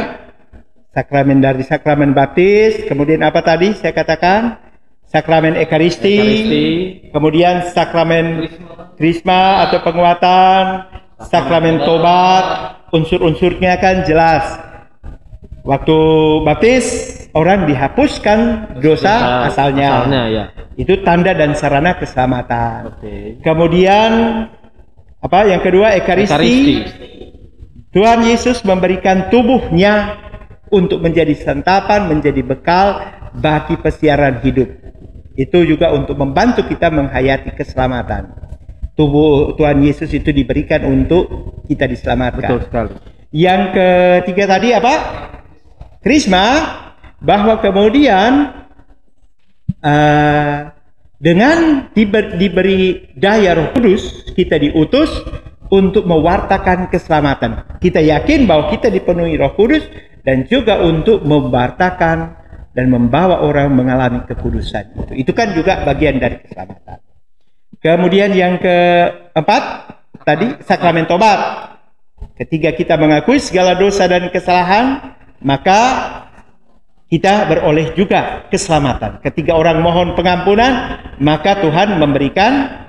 sakramen dari sakramen baptis, kemudian apa tadi saya katakan? Sakramen ekaristi, Ekaristi. kemudian sakramen krisma atau penguatan, sakramen tobat, unsur-unsurnya kan jelas. Waktu baptis orang dihapuskan dosa asalnya. Asalnya ya. Itu tanda dan sarana keselamatan. Oke. Kemudian apa yang kedua ekaristi. Ekaristi. Tuhan Yesus memberikan tubuhnya untuk menjadi santapan, menjadi bekal bagi pesiaran hidup. Itu juga untuk membantu kita menghayati keselamatan. Tubuh Tuhan Yesus itu diberikan untuk kita diselamatkan. Betul sekali. Yang ketiga tadi apa? Krisma bahwa kemudian eh, dengan diber- diberi daya Roh Kudus kita diutus untuk mewartakan keselamatan. Kita yakin bahwa kita dipenuhi Roh Kudus dan juga untuk mewartakan dan membawa orang mengalami kekudusan. Itu, itu kan juga bagian dari keselamatan. Kemudian yang keempat tadi sakramen tobat. Ketika kita mengakui segala dosa dan kesalahan, maka kita beroleh juga keselamatan. Ketika orang mohon pengampunan, maka Tuhan memberikan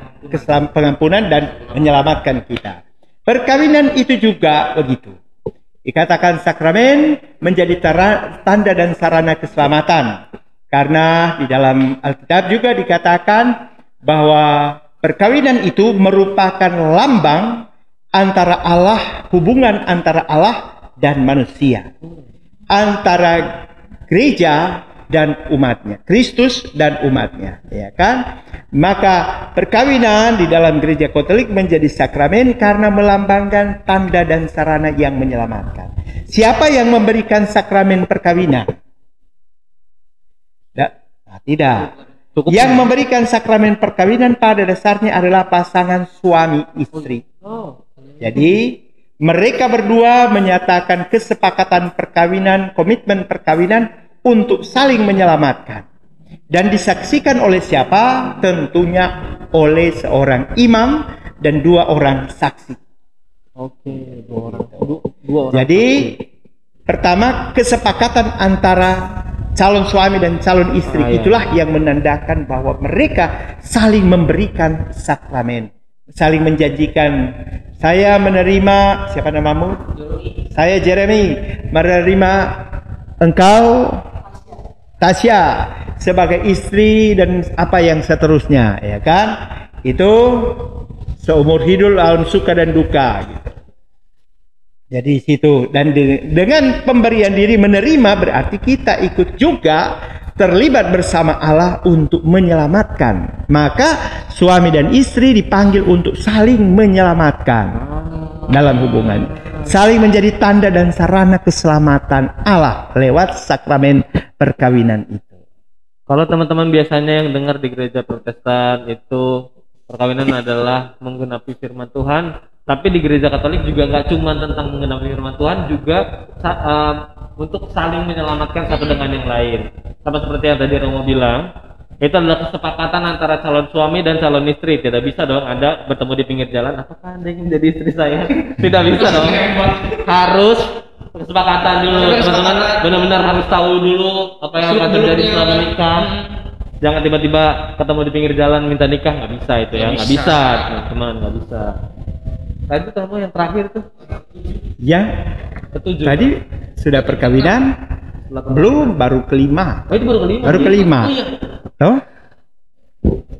pengampunan dan menyelamatkan kita. Perkawinan itu juga begitu. Dikatakan sakramen menjadi tanda dan sarana keselamatan. Karena di dalam Alkitab juga dikatakan bahwa perkawinan itu merupakan lambang antara Allah, hubungan antara Allah dan manusia. Antara gereja dan umatnya, Kristus dan umatnya, ya kan? Maka perkawinan di dalam gereja Katolik menjadi sakramen karena melambangkan tanda dan sarana yang menyelamatkan. Siapa yang memberikan sakramen perkawinan? Tidak, nah, tidak. Cukup Yang memberikan sakramen perkawinan pada dasarnya adalah pasangan suami istri. Oh. Jadi mereka berdua menyatakan kesepakatan perkawinan, komitmen perkawinan untuk saling menyelamatkan. Dan disaksikan oleh siapa? Tentunya oleh seorang imam dan dua orang saksi. Oke, dua orang. Dua, dua orang. Jadi pertama kesepakatan antara calon suami dan calon istri Ah, iya. itulah yang menandakan bahwa mereka saling memberikan sakramen, saling menjanjikan saya menerima siapa namamu? Saya Jeremy menerima engkau Tasya sebagai istri dan apa yang seterusnya ya kan? Itu seumur hidup lawan suka dan duka gitu. Jadi situ dan de- dengan pemberian diri menerima berarti kita ikut juga terlibat bersama Allah untuk menyelamatkan. Maka suami dan istri dipanggil untuk saling menyelamatkan dalam hubungan. Saling menjadi tanda dan sarana keselamatan Allah lewat sakramen perkawinan itu. Kalau teman-teman biasanya yang dengar di gereja Protestan itu perkawinan adalah menggenapi firman Tuhan, tapi di gereja Katolik juga nggak cuma tentang menggenapi firman Tuhan, juga um, untuk saling menyelamatkan satu dengan yang lain. Sama seperti yang tadi Romo bilang, itu adalah kesepakatan antara calon suami dan calon istri. Tidak bisa dong Anda bertemu di pinggir jalan, apakah Anda ingin menjadi istri saya? <laughs> Tidak bisa dong. Harus kesepakatan dulu, teman-teman. Benar-benar harus tahu dulu apa yang akan terjadi setelah menikah. Jangan tiba-tiba ketemu di pinggir jalan minta nikah nggak bisa itu ya, nggak bisa, teman-teman nggak bisa. Tadi kamu yang terakhir tuh Yang ketujuh. tadi sudah perkawinan belum baru kelima. Oh itu baru kelima. Baru Iya. kelima. Oh, iya. Toh?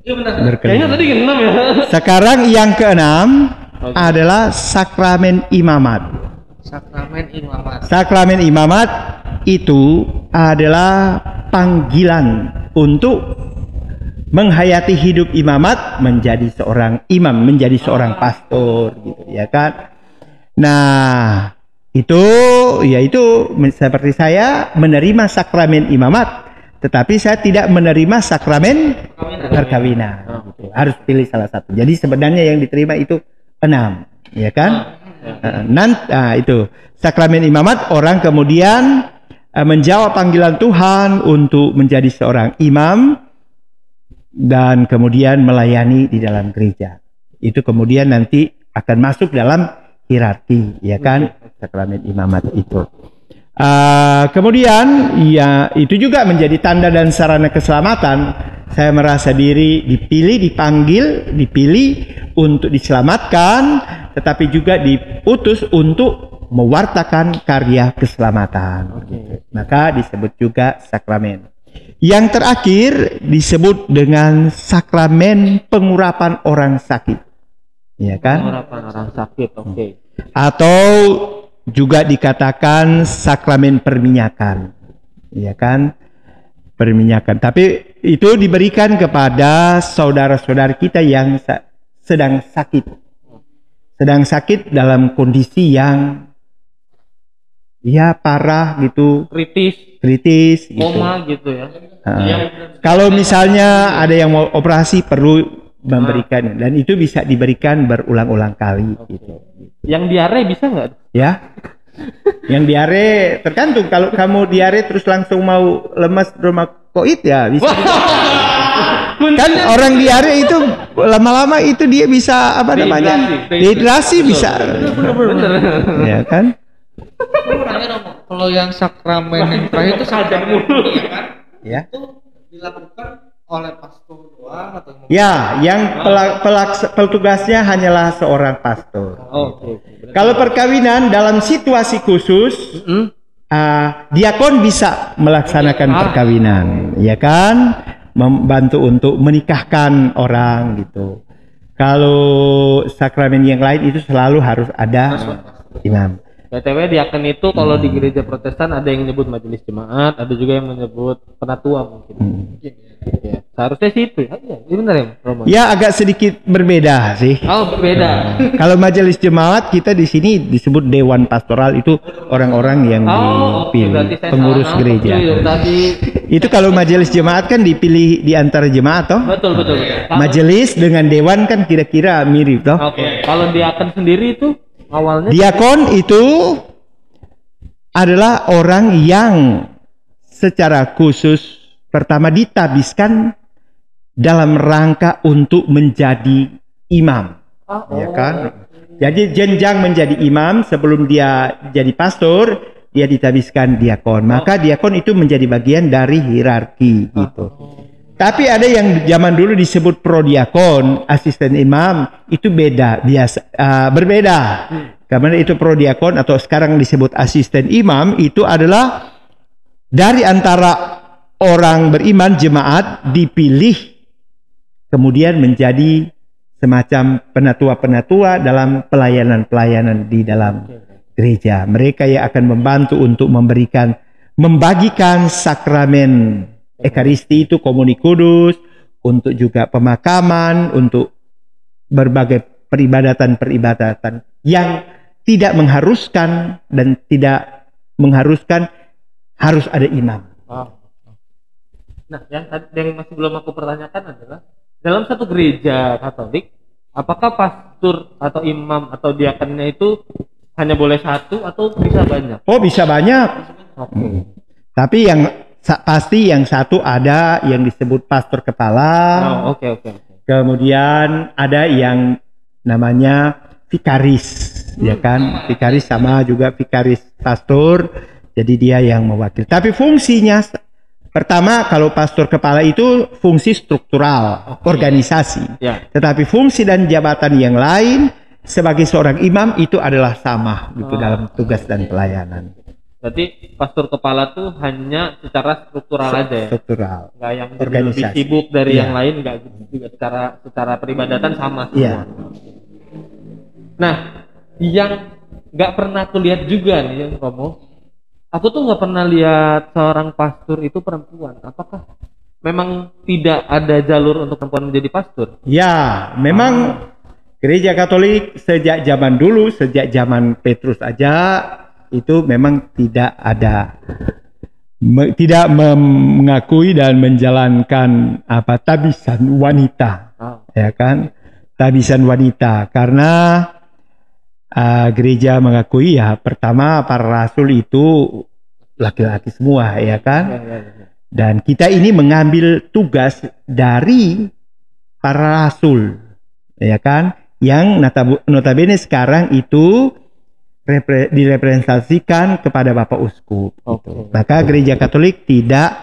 Iya benar. Kayaknya tadi enam ya. <laughs> Sekarang yang keenam Oke. adalah sakramen imamat. Sakramen imamat. Sakramen imamat itu adalah panggilan untuk menghayati hidup imamat menjadi seorang imam, menjadi seorang pastor gitu ya kan. Nah, itu yaitu seperti saya menerima sakramen imamat, tetapi saya tidak menerima sakramen perkawinan. gitu. Harus pilih salah satu. Jadi sebenarnya yang diterima itu enam, ya kan? Eh, nan- nah, itu sakramen imamat orang kemudian eh, menjawab panggilan Tuhan untuk menjadi seorang imam dan kemudian melayani di dalam gereja. Itu kemudian nanti akan masuk dalam hierarki, ya kan, sakramen imamat itu. Uh, kemudian ya itu juga menjadi tanda dan sarana keselamatan. Saya merasa diri dipilih, dipanggil, dipilih untuk diselamatkan, tetapi juga diutus untuk mewartakan karya keselamatan. Oke. Maka disebut juga sakramen. Yang terakhir disebut dengan sakramen pengurapan orang sakit. Ya kan? Pengurapan orang sakit, oke. Atau juga dikatakan sakramen perminyakan. Ya kan? Perminyakan. Tapi itu diberikan kepada saudara-saudara kita yang sedang sakit. Sedang sakit dalam kondisi yang ya parah gitu, Kritis, kritis gitu. koma gitu ya. Iya. Kalau misalnya ada yang mau operasi perlu memberikan dan itu bisa diberikan berulang-ulang kali gitu. Yang diare bisa nggak? Ya. Yang diare tergantung kalau kamu diare terus langsung mau lemas rumah koit ya bisa. kan orang diare itu lama-lama itu dia bisa apa namanya? Dehidrasi. Bisa. Bener. Ya kan? Kalau yang sakramen yang terakhir itu sakramen ya kan? Ya. Itu dilakukan oleh pastor doang atau Ya, yang pela- pelaks- petugasnya hanyalah seorang pastor. Oh, Oke. Kalau perkawinan dalam situasi khusus, Hmm? ah, diakon bisa melaksanakan Ah. perkawinan, ya kan? Membantu untuk menikahkan orang gitu. Kalau sakramen yang lain itu selalu harus ada imam. BTW diaken itu kalau di gereja Protestan ada yang menyebut majelis jemaat, ada juga yang menyebut penatua mungkin. Hmm. Ya, seharusnya sih itu. ya. Iya, ini benar ya, Romo. Ya agak sedikit berbeda sih. Oh, berbeda. Kalau majelis jemaat kita di sini disebut dewan pastoral itu orang-orang yang Oh, dipilih saya pengurus gereja. Tadi <laughs> Itu kalau majelis jemaat kan dipilih di antara jemaat toh. betul betul. betul. Majelis dengan dewan kan kira-kira mirip toh. Oke, kalau diaken sendiri itu awalnya Diakon itu adalah orang yang secara khusus pertama ditabiskan dalam rangka untuk menjadi imam, ya oh. kan? Jadi jenjang menjadi imam sebelum dia jadi pastor, dia ditabiskan diakon. Maka diakon itu menjadi bagian dari hierarki gitu. Tapi ada yang zaman dulu disebut prodiakon, asisten imam, itu beda, biasa ah, berbeda. Karena itu prodiakon atau sekarang disebut asisten imam itu adalah dari antara orang beriman jemaat dipilih kemudian menjadi semacam penatua-penatua dalam pelayanan-pelayanan di dalam gereja. Mereka yang akan membantu untuk memberikan membagikan sakramen Ekaristi itu komuni kudus, untuk juga pemakaman, untuk berbagai peribadatan-peribadatan yang tidak mengharuskan dan tidak mengharuskan harus ada imam. Nah, yang yang masih belum aku pertanyakan adalah dalam satu gereja Katolik, apakah pastor atau imam atau diakennya itu hanya boleh satu atau bisa banyak? Oh bisa banyak, tapi yang sa- pasti yang satu ada yang disebut pastor kepala, Oh, oke oke oke. kemudian ada yang namanya vikaris, ya kan? Vikaris sama juga vikaris pastor, jadi dia yang mewakili. Tapi fungsinya pertama kalau pastor kepala itu fungsi struktural, organisasi. Ya. Tetapi fungsi dan jabatan yang lain sebagai seorang imam itu adalah sama gitu Oh. dalam tugas dan pelayanan. Berarti pastor kepala tuh hanya secara struktural aja ya. Struktural. Nggak yang Organisasi. lebih sibuk dari Iya. yang lain nggak juga secara secara peribadatan sama semua. Iya. Nah, yang nggak pernah aku lihat juga nih yang Romo, aku tuh nggak pernah lihat seorang pastor itu perempuan. Apakah memang tidak ada jalur untuk perempuan menjadi pastor? Ya, memang gereja Katolik sejak zaman dulu, sejak zaman Petrus aja itu memang tidak ada me- tidak mengakui dan menjalankan apa tabisan wanita, Ah, ya kan? Tabisan wanita karena ah, gereja mengakui ya pertama para rasul itu laki-laki semua ya kan. Ya, ya, ya. Dan kita ini mengambil tugas dari para rasul, ya kan? Yang notab- notabene sekarang itu repre- direpresentasikan kepada Bapak Uskup. Gitu. Maka Gereja Katolik tidak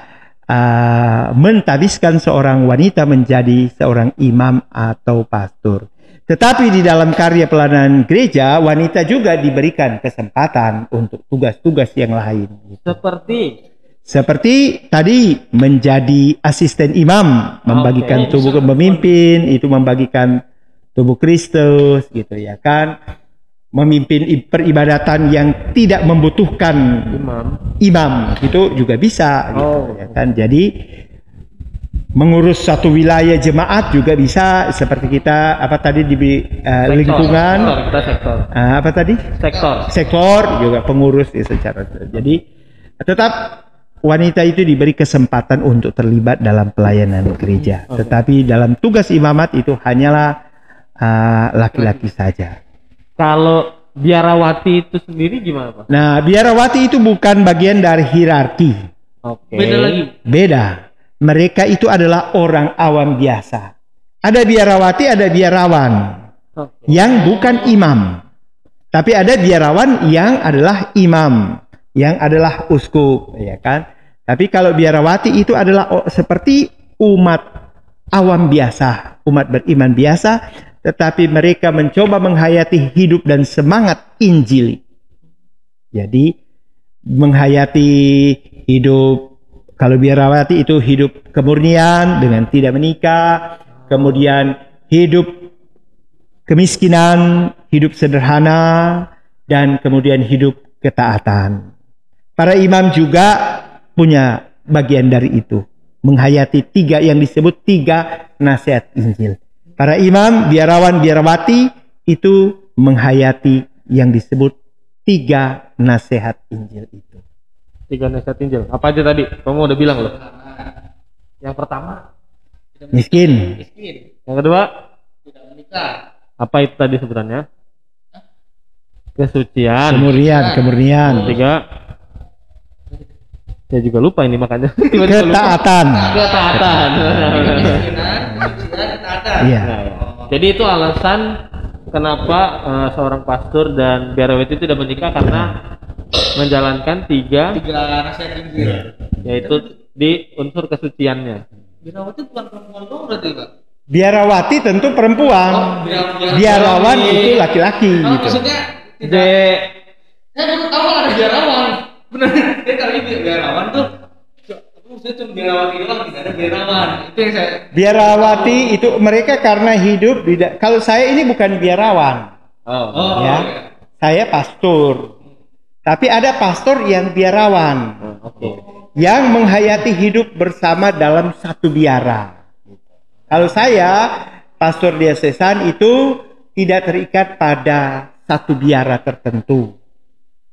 uh, mentabiskan seorang wanita menjadi seorang imam atau pastor. Tetapi di dalam karya pelayanan gereja, wanita juga diberikan kesempatan untuk tugas-tugas yang lain. gitu. Seperti Seperti tadi menjadi asisten imam, membagikan Oke. tubuh memimpin, itu membagikan tubuh Kristus gitu ya kan. Memimpin peribadatan yang tidak membutuhkan imam. imam itu juga bisa gitu Oh. ya kan. Jadi mengurus satu wilayah jemaat juga bisa seperti kita apa tadi di eh, Sektor. lingkungan Sektor, kita sektor. ah, apa tadi? Sektor. sektor juga pengurus ya secara jadi tetap wanita itu diberi kesempatan untuk terlibat dalam pelayanan gereja Oke. tetapi dalam tugas imamat itu hanyalah ah, laki-laki saja Kalau biarawati itu sendiri gimana pak? nah biarawati itu bukan bagian dari hierarki Oke. Beda lagi. beda mereka itu adalah orang awam biasa ada biarawati ada biarawan Oke. yang bukan imam. Tapi ada biarawan yang adalah imam, yang adalah uskup, ya kan? Tapi kalau biarawati itu adalah seperti umat awam biasa, umat beriman biasa, tetapi mereka mencoba menghayati hidup dan semangat Injil. Jadi menghayati hidup kalau biarawati itu hidup kemurnian dengan tidak menikah, kemudian hidup kemiskinan, hidup sederhana, dan kemudian hidup ketaatan. Para imam juga punya bagian dari itu, menghayati tiga yang disebut tiga nasihat Injil. Para imam, biarawan, biarawati itu menghayati yang disebut tiga nasihat Injil itu. Tiga nasihat Injil. Apa aja tadi? Kamu udah bilang loh. Yang pertama. Miskin, Miskin. Yang kedua. Tidak menikah. Apa itu tadi sebenarnya? Kesucian. kemurnian, kemurnian, Tiga. Saya juga lupa ini makanya. <laughs> Lupa. ketaatan. Ketaatan. Ketaatan. Iya. Nah, ya. Jadi itu alasan kenapa eh, seorang pastor dan biarawati itu tidak menikah karena menjalankan tiga Tiga nasihat Injil. yaitu di unsur kesuciannya. Biarawati bukan perempuan dong berarti pak? Biarawati tentu perempuan. biar- biar- Biarawan biar- itu laki-laki Oh, gitu. maksudnya tidak. Saya baru tahu ada biarawan. Benar. Dia kali ini biarawan tuh. Cuma biarawati doang, tidak ada biarawan. Itu yang saya. Biarawati itu mereka karena hidup di kalau saya ini bukan biarawan, Oh. Oh, Ya. iya. saya pastor. Tapi ada pastor yang biarawan, Oh, Oke. yang menghayati hidup bersama dalam satu biara. Kalau saya pastor diosesan itu tidak terikat pada satu biara tertentu.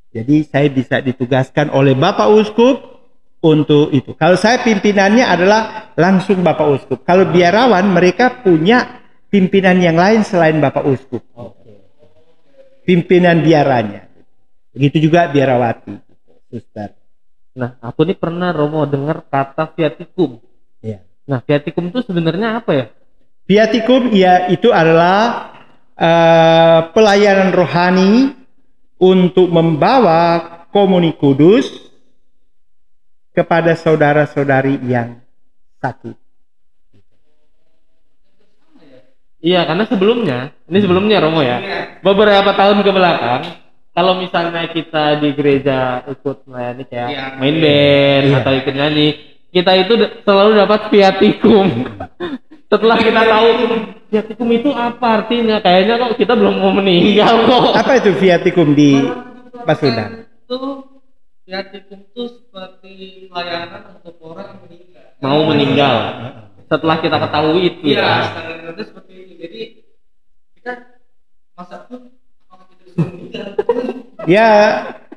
Jadi saya bisa ditugaskan oleh Bapak Uskup untuk itu. Kalau saya pimpinannya adalah langsung Bapak Uskup. Kalau biarawan mereka punya pimpinan yang lain selain Bapak Uskup. Pimpinan biaranya. Begitu juga biarawati. Suster. Nah, aku nih pernah Romo dengar kata viatikum. Ya. Nah, viatikum itu sebenarnya apa ya? Viatikum ya itu adalah eh, pelayanan rohani untuk membawa komuni kudus kepada saudara-saudari yang sakit. Iya, karena sebelumnya, ini sebelumnya Romo ya. Beberapa tahun ke belakang, kalau misalnya kita di gereja ikut melayani kayak Iya. main band Iya. atau ikut nyanyi, kita itu selalu dapat viatikum. <laughs> Setelah kita tahu viatikum itu apa artinya, kayaknya kok kita belum mau meninggal kok. Apa itu viatikum di Pasundan? Itu viatikum itu seperti pelayanan untuk orang yang meninggal. Mau meninggal. Setelah kita ketahui itu Iya, ya. standar seperti itu. Jadi kita masa pun apakah kita disuruh meninggal? Ya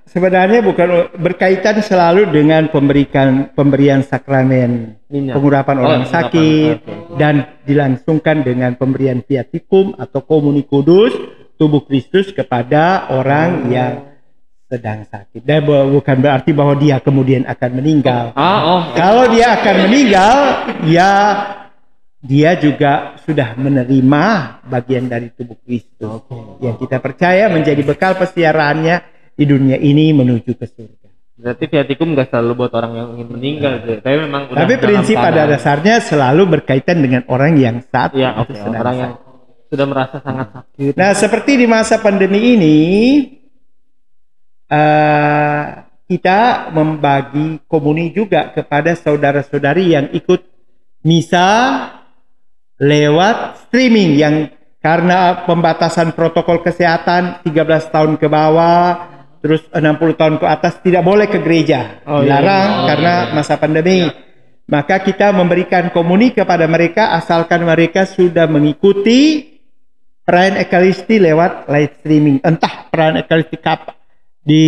sebenarnya bukan berkaitan selalu dengan pemberikan pemberian sakramen Minyak. pengurapan Oh, orang pengurapan, sakit oke. dan dilangsungkan dengan pemberian viatikum atau komuni kudus tubuh Kristus kepada orang yang sedang sakit. Dan bu- bukan berarti bahwa dia kemudian akan meninggal. Ah, oh. Kalau dia akan meninggal, ya dia juga sudah menerima bagian dari tubuh Kristus yang kita percaya menjadi bekal pesiaraannya di dunia ini menuju ke surga. Berarti viatikum nggak selalu buat orang yang ingin meninggal, sih. tapi memang udah Tapi prinsip pada dasarnya selalu berkaitan dengan orang yang saat ya sedang orang yang sakit. sudah merasa sangat sakit. Nah, seperti di masa pandemi ini, eh, kita membagi komuni juga kepada saudara-saudari yang ikut misa lewat streaming yang karena pembatasan protokol kesehatan 13 tahun ke bawah terus 60 tahun ke atas tidak boleh ke gereja. Oh, iya. dilarang Oh, karena masa pandemi. Maka kita memberikan komuni kepada mereka asalkan mereka sudah mengikuti perayaan ekaristi lewat live streaming. Entah perayaan ekaristi kap di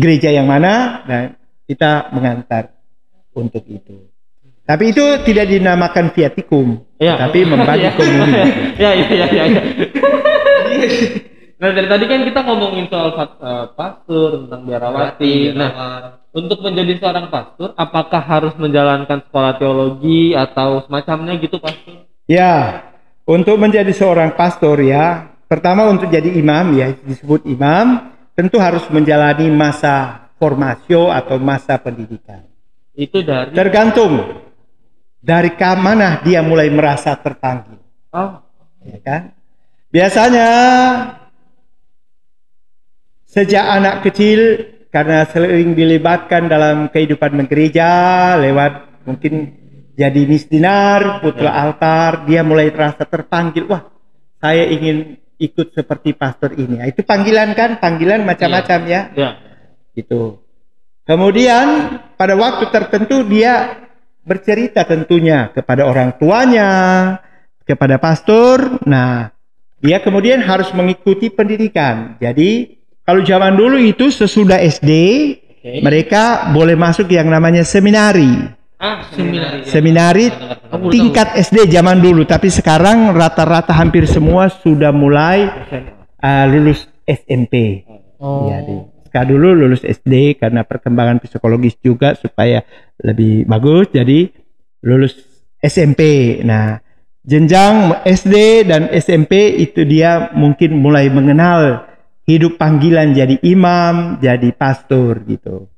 gereja yang mana dan kita mengantar untuk itu tapi itu tidak dinamakan viatikum Iya. tapi membagi Iya. komuni <laughs> ya ya ya ya. ya. nah dari tadi kan kita ngomongin soal fat- eh, pastor tentang biarawati. Nah untuk menjadi seorang pastor, apakah harus menjalankan sekolah teologi atau semacamnya gitu pastor? Ya, untuk menjadi seorang pastor ya, pertama untuk jadi imam ya disebut imam, tentu harus menjalani masa formasio atau masa pendidikan. Itu dari Tergantung dari mana dia mulai merasa terpanggil, oh ya kan? Biasanya sejak anak kecil karena sering dilibatkan dalam kehidupan gereja lewat mungkin jadi misdinar, putra altar, dia mulai terasa terpanggil, wah saya ingin ikut seperti pastor ini. Nah, Itu panggilan kan, panggilan macam-macam ya ya gitu. Kemudian pada waktu tertentu dia bercerita tentunya kepada orang tuanya, kepada pastor. Nah, dia kemudian harus mengikuti pendidikan. Jadi kalau zaman dulu itu sesudah SD Oke. mereka boleh masuk yang namanya seminari. Ah seminari Seminari tingkat SD zaman dulu, tapi sekarang rata-rata hampir semua sudah mulai uh, lulus SMP. oh Jadi sekarang dulu lulus SD karena perkembangan psikologis juga supaya lebih bagus. Jadi lulus SMP. Nah, jenjang SD dan SMP itu dia mungkin mulai mengenal hidup panggilan jadi imam, jadi pastor gitu.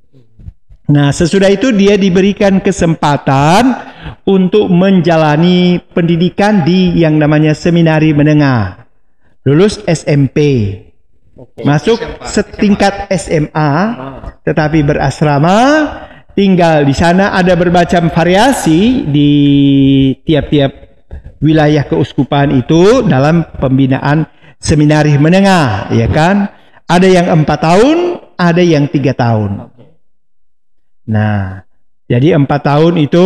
Nah, sesudah itu dia diberikan kesempatan untuk menjalani pendidikan di yang namanya seminari menengah. Lulus SMP. Oke. Masuk setingkat SMA, tetapi berasrama, tinggal di sana ada bermacam variasi di tiap-tiap wilayah keuskupan itu dalam pembinaan seminari menengah, ya kan? Ada yang empat tahun, ada yang tiga tahun. Nah, jadi empat tahun itu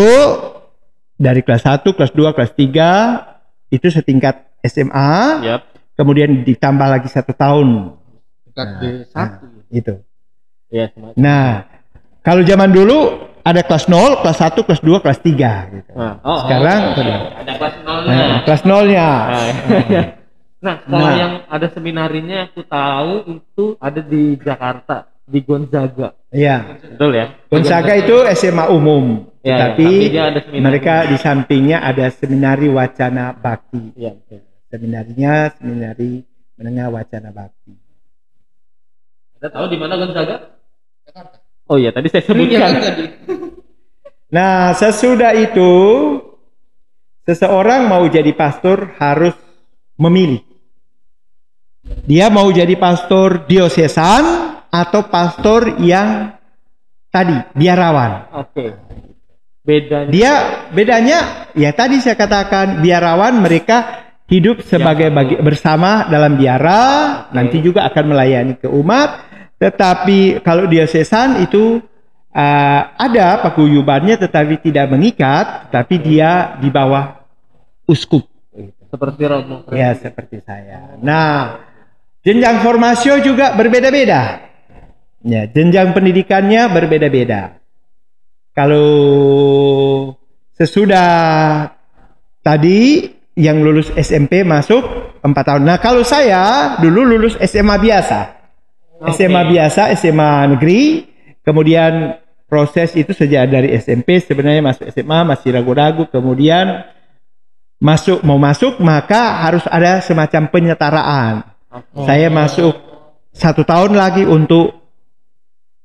dari kelas 1, kelas 2, kelas 3 itu setingkat SMA, Yap. kemudian ditambah lagi satu tahun Dekat Nah. di Satu. itu. Ya, semacam. Nah, kalau zaman dulu ada kelas 0, kelas 1, kelas 2, kelas 3 gitu. Nah, oh, Sekarang oh, sudah. ada kelas nolnya. Nah, kelas nolnya. <laughs> Nah, nah, sekolah Nah. yang ada seminarinya aku tahu itu ada di Jakarta, di Gonzaga. Iya. Betul ya? Gonzaga itu SMA umum, Ya, ya, tapi seminari. mereka di sampingnya ada seminari wacana bakti. Iya, betul. Seminarinya seminari menengah wacana bakti. Anda tahu di mana Gonzaga? Jakarta. Oh iya, tadi saya Iya kan sebutkan. tadi. Nah, sesudah itu seseorang mau jadi pastor harus memilih. Dia mau jadi pastor diosesan atau pastor yang tadi biarawan. Oke. Bedanya Dia bedanya ya tadi saya katakan biarawan mereka hidup sebagai bagi, bersama dalam biara, Oke. nanti juga akan melayani ke umat. Tetapi kalau diosesan itu uh, ada paguyubannya tetapi tidak mengikat, tapi dia di bawah uskup. seperti Romo. Ya seperti saya. Nah, jenjang formasio juga berbeda-beda. Ya, jenjang pendidikannya berbeda-beda. Kalau sesudah tadi yang lulus SMP masuk 4 tahun. Nah, kalau saya dulu lulus SMA biasa. SMA biasa, SMA negeri, kemudian proses itu sejak dari SMP sebenarnya masuk SMA masih ragu-ragu, kemudian masuk mau masuk maka harus ada semacam penyetaraan. Saya masuk satu tahun lagi untuk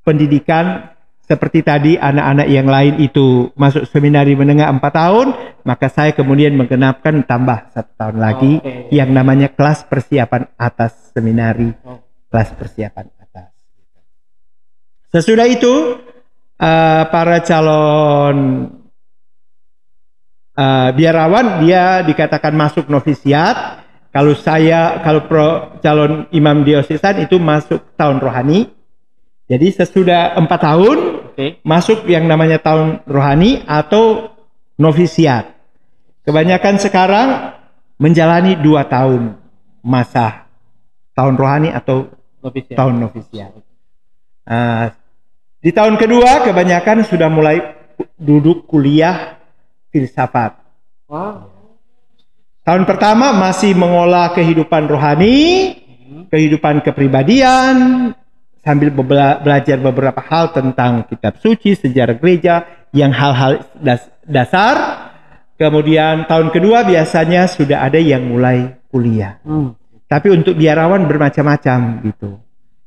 pendidikan seperti tadi anak-anak yang lain itu masuk seminari menengah empat tahun, maka saya kemudian menggenapkan tambah satu tahun lagi Oke. yang namanya kelas persiapan atas seminari, Oh. kelas persiapan atas. Sesudah itu eh, para calon eh, biarawan dia dikatakan masuk novisiat. Kalau saya kalau pro, calon imam diosesan itu masuk tahun rohani. Jadi sesudah empat tahun Oke. masuk yang namanya tahun rohani atau novisiat. Kebanyakan sekarang menjalani dua tahun masa tahun rohani atau Novisiat. tahun novisiat. Ah, di tahun kedua kebanyakan sudah mulai duduk kuliah filsafat. Wow. Tahun pertama masih mengolah kehidupan rohani, kehidupan kepribadian, sambil belajar beberapa hal tentang kitab suci, sejarah gereja, yang hal-hal das- dasar. Kemudian tahun kedua biasanya sudah ada yang mulai kuliah. Hmm. Tapi untuk biarawan bermacam-macam gitu.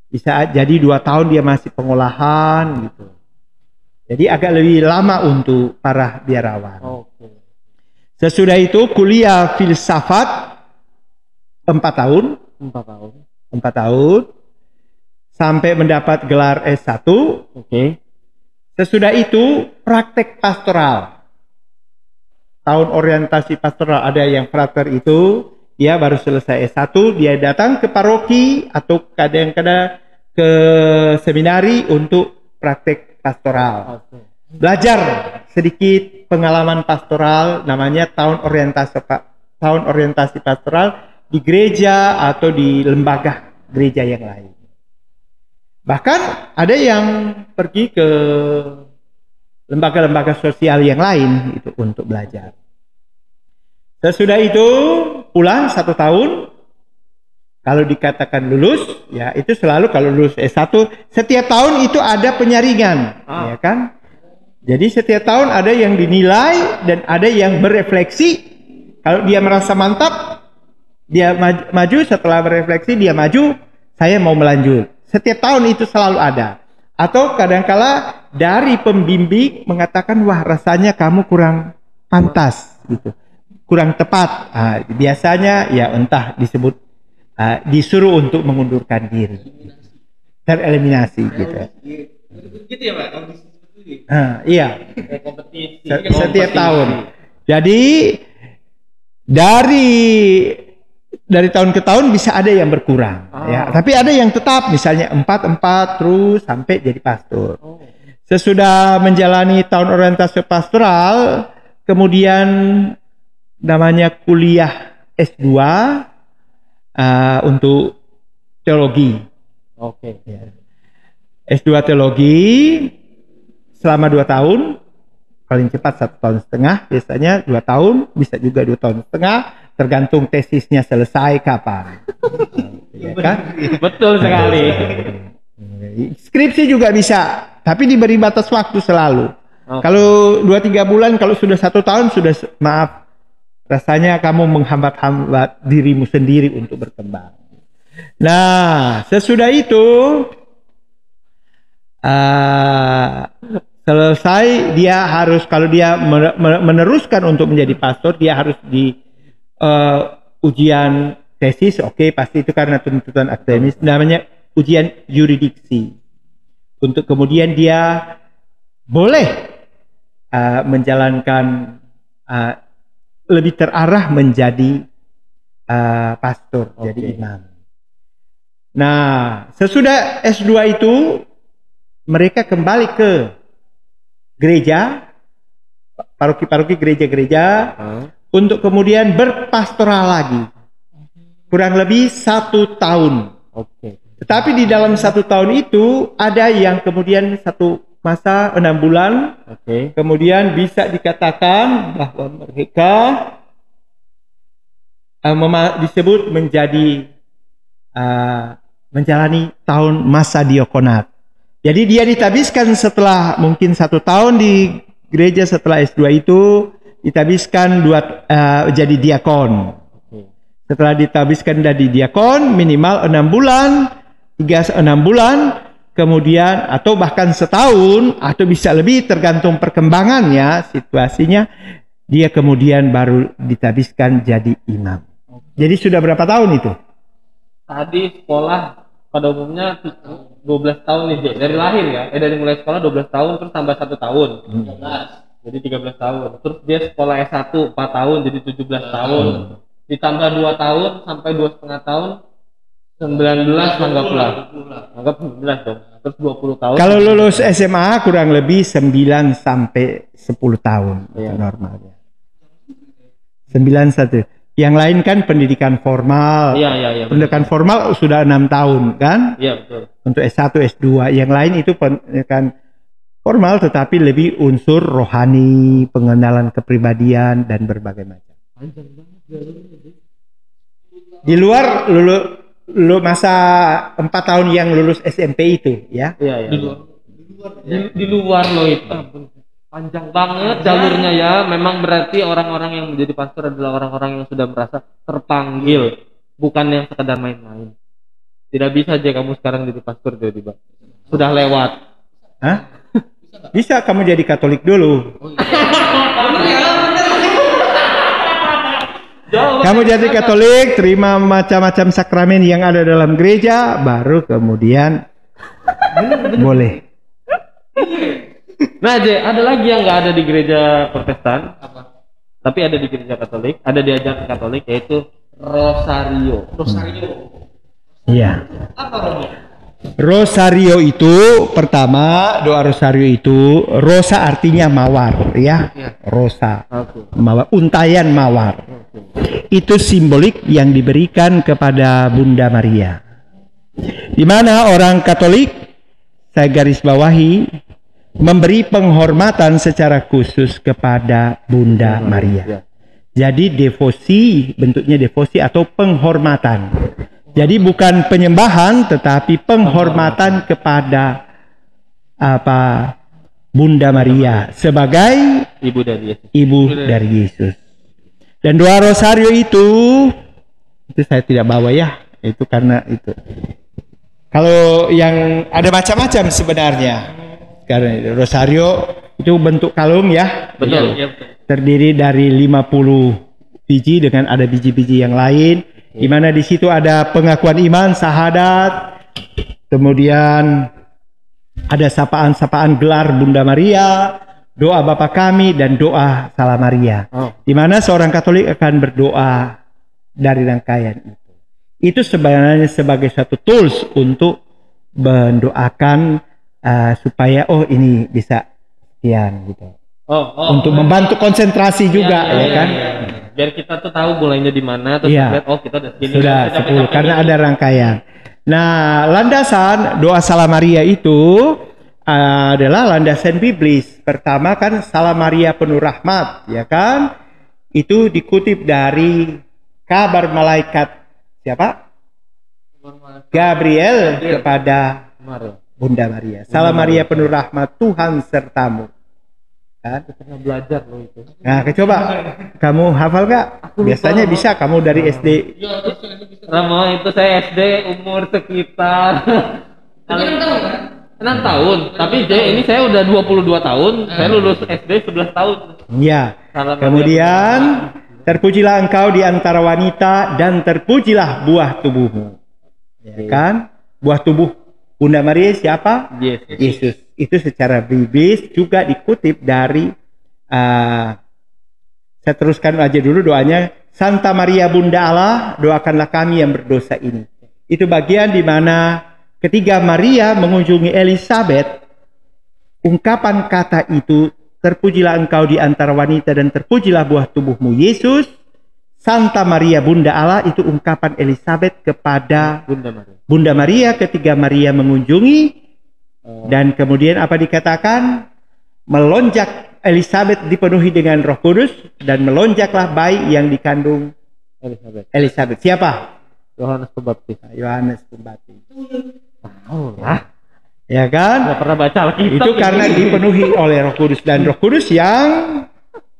Bisa jadi dua tahun dia masih pengolahan gitu. Jadi agak lebih lama untuk para biarawan. Oke. Sesudah itu kuliah filsafat empat tahun, Empat tahun. empat tahun sampai mendapat gelar S1. Oke. Sesudah itu praktek pastoral. Tahun orientasi pastoral ada yang frater itu dia baru selesai S1 dia datang ke paroki atau kadang-kadang ke seminari untuk praktek pastoral. Belajar sedikit pengalaman pastoral namanya tahun orientasi tahun orientasi pastoral di gereja atau di lembaga gereja yang lain. Bahkan ada yang pergi ke lembaga-lembaga sosial yang lain itu untuk belajar. Sesudah itu pulang satu tahun kalau dikatakan lulus ya itu selalu kalau lulus S1 setiap tahun itu ada penyaringan Ah. ya kan jadi setiap tahun ada yang dinilai dan ada yang berefleksi. Kalau dia merasa mantap, dia maju, maju setelah berefleksi dia maju, saya mau melanjut. Setiap tahun itu selalu ada. Atau kadangkala dari pembimbing mengatakan wah rasanya kamu kurang pantas gitu. Kurang tepat. Ah, biasanya ya entah disebut ah, disuruh untuk mengundurkan diri. Tereliminasi gitu. Gitu ya Pak. Ah, iya. Kompetisi. Setiap tahun. Jadi dari dari tahun ke tahun bisa ada yang berkurang, Ah. ya. Tapi ada yang tetap, misalnya empat empat terus sampai jadi pastor. Oh. Sesudah menjalani tahun orientasi pastoral, kemudian namanya kuliah S2 uh, untuk teologi. Oke. Ya. S2 teologi selama dua tahun, paling cepat satu tahun setengah, biasanya dua tahun, bisa juga dua tahun setengah, tergantung tesisnya selesai kapan. ya kan? Betul sekali. Skripsi juga bisa, tapi diberi batas waktu selalu. Oke. Kalau dua tiga bulan, kalau sudah satu tahun sudah maaf, rasanya kamu menghambat-hambat dirimu sendiri untuk berkembang. Nah, sesudah itu eh, selesai dia harus kalau dia meneruskan untuk menjadi pastor, dia harus di eh, ujian tesis, oke pasti itu karena tuntutan akademis, namanya ujian yuridiksi. Untuk kemudian dia boleh uh, menjalankan uh, lebih terarah menjadi uh, pastor, Oke. jadi imam. Nah, sesudah S2 itu mereka kembali ke gereja, paroki-paroki gereja-gereja Ah. Untuk kemudian berpastoral lagi. Kurang lebih satu tahun. Oke. Tetapi di dalam satu tahun itu ada yang kemudian satu masa enam bulan Oke. kemudian bisa dikatakan bahwa mereka mema- disebut menjadi eh, menjalani tahun masa diakonat. Jadi dia ditabiskan setelah mungkin satu tahun di gereja setelah S2 itu ditabiskan dua eh, jadi diakon. Setelah ditabiskan dari diakon minimal enam bulan, tiga enam bulan, kemudian atau bahkan setahun atau bisa lebih tergantung perkembangannya situasinya dia kemudian baru ditabiskan jadi imam. Jadi sudah berapa tahun itu? Tadi sekolah pada umumnya 12 tahun nih dari lahir ya. Eh dari mulai sekolah 12 tahun terus tambah satu tahun. Jadi 13 tahun. Terus dia sekolah S1 4 tahun jadi 17 tahun. Ditambah 2 tahun sampai dua setengah tahun 19 anggaplah. Anggap 19 dong. Terus 20 tahun. Kalau lulus SMA kurang lebih 9 sampai 10 tahun Iya. itu normalnya. 91. Yang lain kan pendidikan formal. Iya iya iya. Pendidikan formal sudah enam tahun kan Iya betul. untuk S1, S2. Yang lain itu pendidikan formal tetapi lebih unsur rohani, pengenalan kepribadian dan berbagai macam. Di luar lulu, lulu masa empat tahun yang lulus SMP itu ya. Iya iya. Di luar. Di, di luar loh itu. Panjang banget jalurnya ya. Memang berarti orang-orang yang menjadi pastor adalah orang-orang yang sudah merasa terpanggil, bukan yang sekedar main-main. Tidak bisa aja kamu sekarang jadi pastor tiba-tiba. Sudah lewat. Hah? Bisa kamu jadi Katolik dulu. Jauh. Kamu jadi Katolik, terima macam-macam sakramen yang ada dalam gereja, baru kemudian boleh. Nah, J, ada lagi yang nggak ada di gereja Protestan, tapi ada di gereja Katolik, ada di ajaran Katolik yaitu Rosario. Rosario. Iya. Apa Romo? Rosario itu pertama doa Rosario itu rosa artinya mawar ya. Rosa Oke. mawar untayan mawar. Itu simbolik yang diberikan kepada Bunda Maria. Di mana orang Katolik saya garis bawahi memberi penghormatan secara khusus kepada Bunda Maria. Jadi devosi bentuknya devosi atau penghormatan. Jadi bukan penyembahan tetapi penghormatan kepada apa Bunda Maria sebagai Ibu dari Yesus. ibu dari Yesus. Dan doa rosario itu itu saya tidak bawa ya, itu karena itu. Kalau yang ada macam-macam sebenarnya. Karena itu rosario itu bentuk kalung ya, Betul. Betul. terdiri dari 50 biji dengan ada biji-biji yang lain di mana di situ ada pengakuan iman, sahadat, kemudian ada sapaan-sapaan gelar Bunda Maria, doa Bapa kami dan doa Salam Maria. Oh. Di mana seorang Katolik akan berdoa dari rangkaian itu. Itu sebenarnya sebagai satu tools untuk mendoakan uh, supaya oh ini bisa sekian gitu. Oh, oh. untuk membantu konsentrasi juga Iya, ya iya, kan. iya, iya. Biar kita tuh tahu mulainya di mana terus Iya. lihat oh kita udah segini. Sudah Kita 10 capek-capek karena ini. ada rangkaian. Nah, landasan doa Salam Maria itu adalah landasan biblis. Pertama kan Salam Maria penuh rahmat, ya kan? Itu dikutip dari kabar malaikat siapa? Gabriel kepada. Bunda Maria. Salam Maria penuh rahmat, Tuhan sertamu. Kan? Pernah belajar loh itu. Nah, coba kamu hafal gak? Biasanya bisa kamu dari SD. Iya, ini bisa. Ramo itu saya SD umur sekitar Tapi enam tahun kan? 6 tahun. Tapi J ini saya udah 22 tahun. Saya lulus SD 11 tahun. Ya. Salam Kemudian terpujilah engkau di antara wanita dan terpujilah buah tubuhmu. Ya kan? Buah tubuh Bunda Maria siapa? Yes. Yesus. Itu secara biblis juga dikutip dari uh, saya teruskan aja dulu doanya Santa Maria Bunda Allah doakanlah kami yang berdosa ini. Itu bagian di mana ketika Maria mengunjungi Elizabeth ungkapan kata itu terpujilah engkau di antara wanita dan terpujilah buah tubuhmu Yesus Santa Maria Bunda Allah itu ungkapan Elizabeth kepada Bunda Maria. Bunda Maria ketika Maria mengunjungi dan kemudian apa dikatakan melonjak Elizabeth dipenuhi dengan Roh Kudus dan melonjaklah bayi yang dikandung Elizabeth. Elizabeth. Siapa? Yohanes Pembaptis. Yohanes Pembaptis. Oh, lah. Ya kan? Nggak pernah baca Alkitab. Itu karena dipenuhi oleh Roh Kudus dan Roh Kudus yang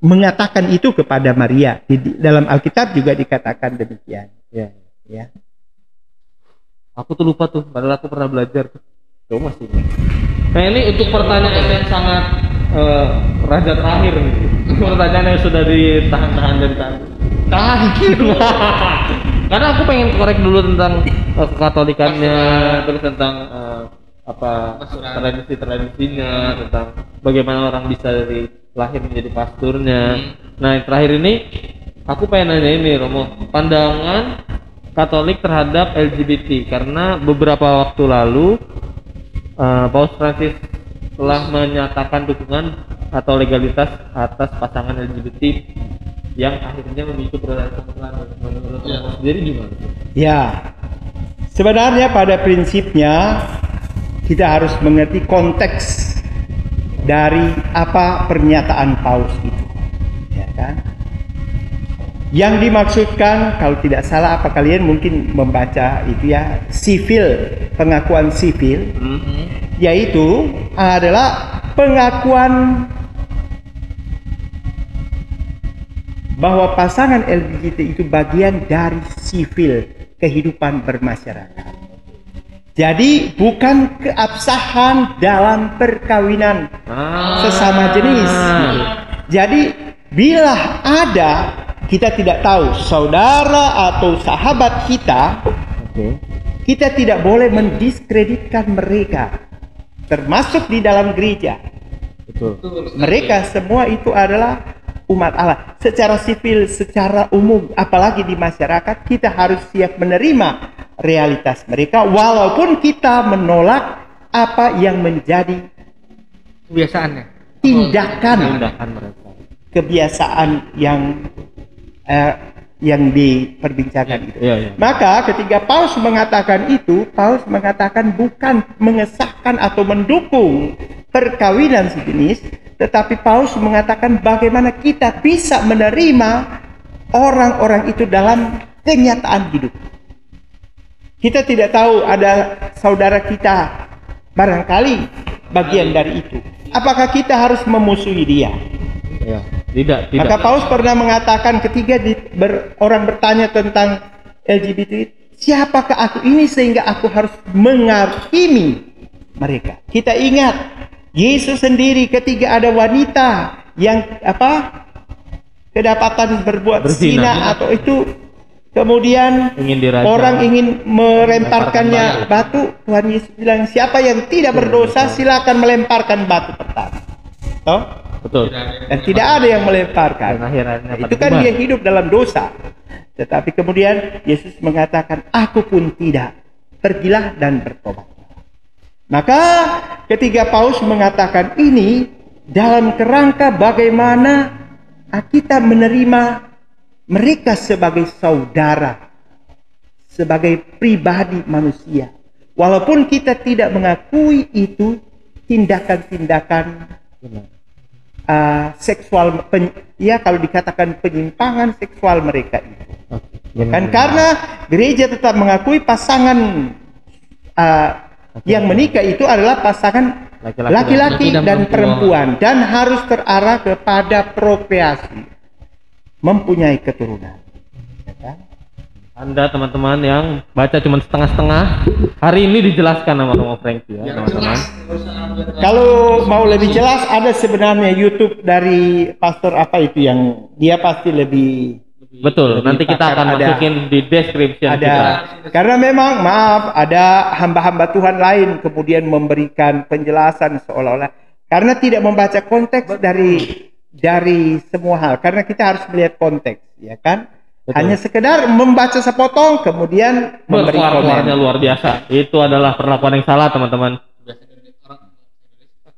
mengatakan itu kepada Maria. Di, di- dalam Alkitab juga dikatakan demikian. Ya. Ya. Aku tuh lupa tuh, padahal aku pernah belajar tuh. Coba masih. Nah ini untuk pertanyaan yang sangat eh, raja terakhir nih. <laughs> Pertanyaan yang sudah ditahan-tahan dari tadi. Gitu. <laughs> Karena aku pengen korek dulu tentang eh, kekatolikannya, terus tentang eh, apa Pasuran. tradisi-tradisinya, tentang bagaimana orang bisa dari lahir menjadi pasturnya. Hmm. Nah, yang terakhir ini aku pengen nanya ini Romo, pandangan Katolik terhadap LGBT karena beberapa waktu lalu eh, Paus Francis telah menyatakan dukungan atau legalitas atas pasangan LGBT yang akhirnya memicu perubahan menurut Ya. Sendiri gimana? Ya. Sebenarnya pada prinsipnya kita harus mengerti konteks dari apa pernyataan Paus itu. Ya kan? Yang dimaksudkan kalau tidak salah apa kalian mungkin membaca itu ya sivil pengakuan sivil Hmm? yaitu adalah pengakuan bahwa pasangan LGBT itu bagian dari sivil kehidupan bermasyarakat. Jadi bukan keabsahan dalam perkawinan Ah. sesama jenis. gitu. Jadi bila ada kita tidak tahu saudara atau sahabat kita, Oke. kita tidak boleh mendiskreditkan mereka, termasuk di dalam gereja. Betul. Mereka semua itu adalah umat Allah. Secara sivil, secara umum, apalagi di masyarakat, kita harus siap menerima realitas mereka, walaupun kita menolak apa yang menjadi Kebiasaannya. tindakan Tindakan mereka. kebiasaan yang eh, yang diperbincangkan itu. Iya, iya. Maka ketika Paus mengatakan itu, Paus mengatakan bukan mengesahkan atau mendukung perkawinan sejenis, tetapi Paus mengatakan bagaimana kita bisa menerima orang-orang itu dalam kenyataan hidup. Kita tidak tahu ada saudara kita barangkali bagian dari itu. Apakah kita harus memusuhi dia? Iya. Tidak, tidak. Maka Paus pernah mengatakan ketika di, ber- orang bertanya tentang LGBT, siapakah aku ini sehingga aku harus menghakimi mereka? Kita ingat Yesus sendiri ketika ada wanita yang apa kedapatan berbuat Berzina. zina atau itu kemudian ingin orang ingin melemparkannya batu, Tuhan Yesus bilang siapa yang tidak berdosa silakan melemparkan batu pertama. Toh? Betul. Dan tidak ada yang melemparkan. Dan akhirnya Itu kan dia hidup dalam dosa. Tetapi kemudian Yesus mengatakan, aku pun tidak. Pergilah dan bertobat. Maka ketika Paus mengatakan ini, dalam kerangka bagaimana kita menerima mereka sebagai saudara, sebagai pribadi manusia. Walaupun kita tidak mengakui itu tindakan-tindakan. Uh, seksual pen- ya kalau dikatakan penyimpangan seksual mereka itu Oke. kan karena gereja tetap mengakui pasangan uh, yang menikah itu adalah pasangan Laki-laki dan dan perempuan. perempuan dan harus terarah kepada prokreasi mempunyai keturunan Ya? Anda teman-teman yang baca cuma setengah-setengah, hari ini dijelaskan sama Romo Frankie ya, teman-teman. Kalau mau lebih jelas ada sebenarnya YouTube dari pastor apa itu yang dia pasti lebih Betul, Lebih nanti kita akan ada- masukin di description ada. Kita. karena memang maaf ada hamba-hamba Tuhan lain kemudian memberikan penjelasan seolah-olah. Karena tidak membaca konteks dari dari semua hal. Karena kita harus melihat konteks ya kan Betul. hanya sekedar membaca sepotong kemudian memberi komen luar biasa. Itu adalah perlakuan yang salah, teman-teman.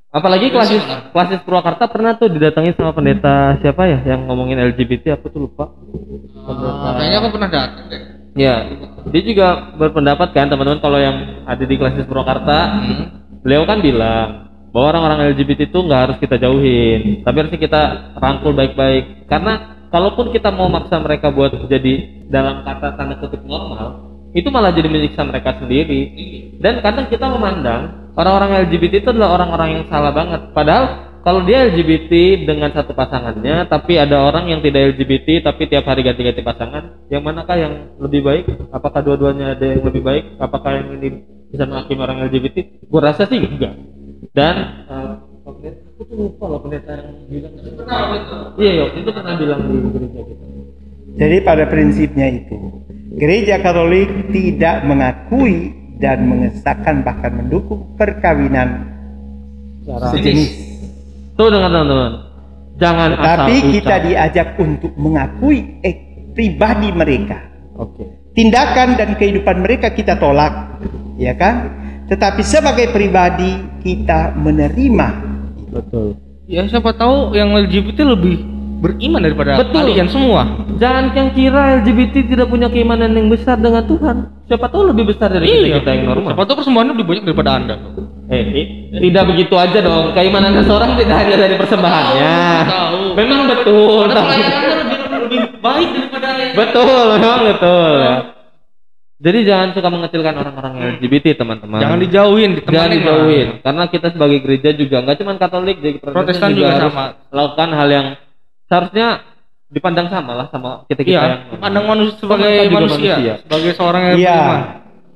Apalagi klasis klasis Purwakarta pernah tuh didatangi sama pendeta siapa ya yang ngomongin LGBT aku tuh lupa. Ah, Kayaknya aku pernah datang deh. Ya, dia juga berpendapat kan teman-teman kalau yang ada di klasis Purwakarta, Hmm. beliau kan bilang bahwa orang-orang LGBT itu nggak harus kita jauhin, tapi harusnya kita rangkul baik-baik. Karena kalaupun kita mau maksa mereka buat jadi dalam kata tanda kutip normal, itu malah jadi menyiksa mereka sendiri. Dan kadang kita memandang orang-orang LGBT itu adalah orang-orang yang salah banget. Padahal kalau dia LGBT dengan satu pasangannya tapi ada orang yang tidak LGBT tapi tiap hari ganti-ganti pasangan yang manakah yang lebih baik? Apakah dua-duanya ada yang lebih baik? Apakah yang ini bisa menghakimi orang LGBT gue rasa sih enggak. Dan pendeta- aku tuh lupa loh pendeta yang bilang iya iya itu pernah bilang di gereja kita Jadi pada prinsipnya itu, gereja Katolik tidak mengakui dan mengesahkan bahkan mendukung perkawinan cara sejenis. tuh dengan teman-teman jangan asal Tapi kita ucap. diajak untuk mengakui eh, pribadi mereka. oke Tindakan dan kehidupan mereka kita tolak, ya kan? Tetapi sebagai pribadi kita menerima. Betul Ya siapa tahu yang LGBT lebih beriman daripada Betul. kalian semua. jangan yang kira LGBT tidak punya keimanan yang besar dengan Tuhan siapa tahu lebih besar dari kita, kita yang normal Siapa tahu persembahannya lebih banyak daripada Anda. Eh, i- tidak begitu aja dong. Keimanan seseorang tidak hanya dari persembahannya. Tahu. Memang betul. Karena Anda lebih lebih baik daripada betul, memang betul. ya. Jadi jangan suka mengecilkan orang-orang LGBT, teman-teman. Jangan dijauhin, Jangan dijauhin. Karena kita sebagai gereja juga nggak cuma Katolik, jadi Protestan, Protestan juga, juga harus sama. melakukan hal yang seharusnya dipandang sama lah sama kita kita Iya, yang pandang manusia sebagai Kita manusia, manusia. sebagai seorang yang Iya. beriman.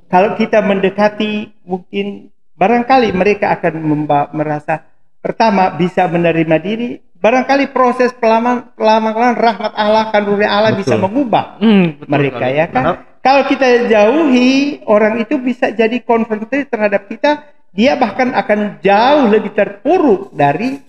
Kalau kita mendekati mungkin barangkali mereka akan memba- merasa pertama bisa menerima diri, barangkali proses pelaman pelamaan rahmat Allah karunia Allah bisa Betul. mengubah Hmm, betul mereka sekali. ya kan. Benar. Kalau kita jauhi orang itu bisa jadi konfrontasi terhadap kita, dia bahkan akan jauh lebih terpuruk dari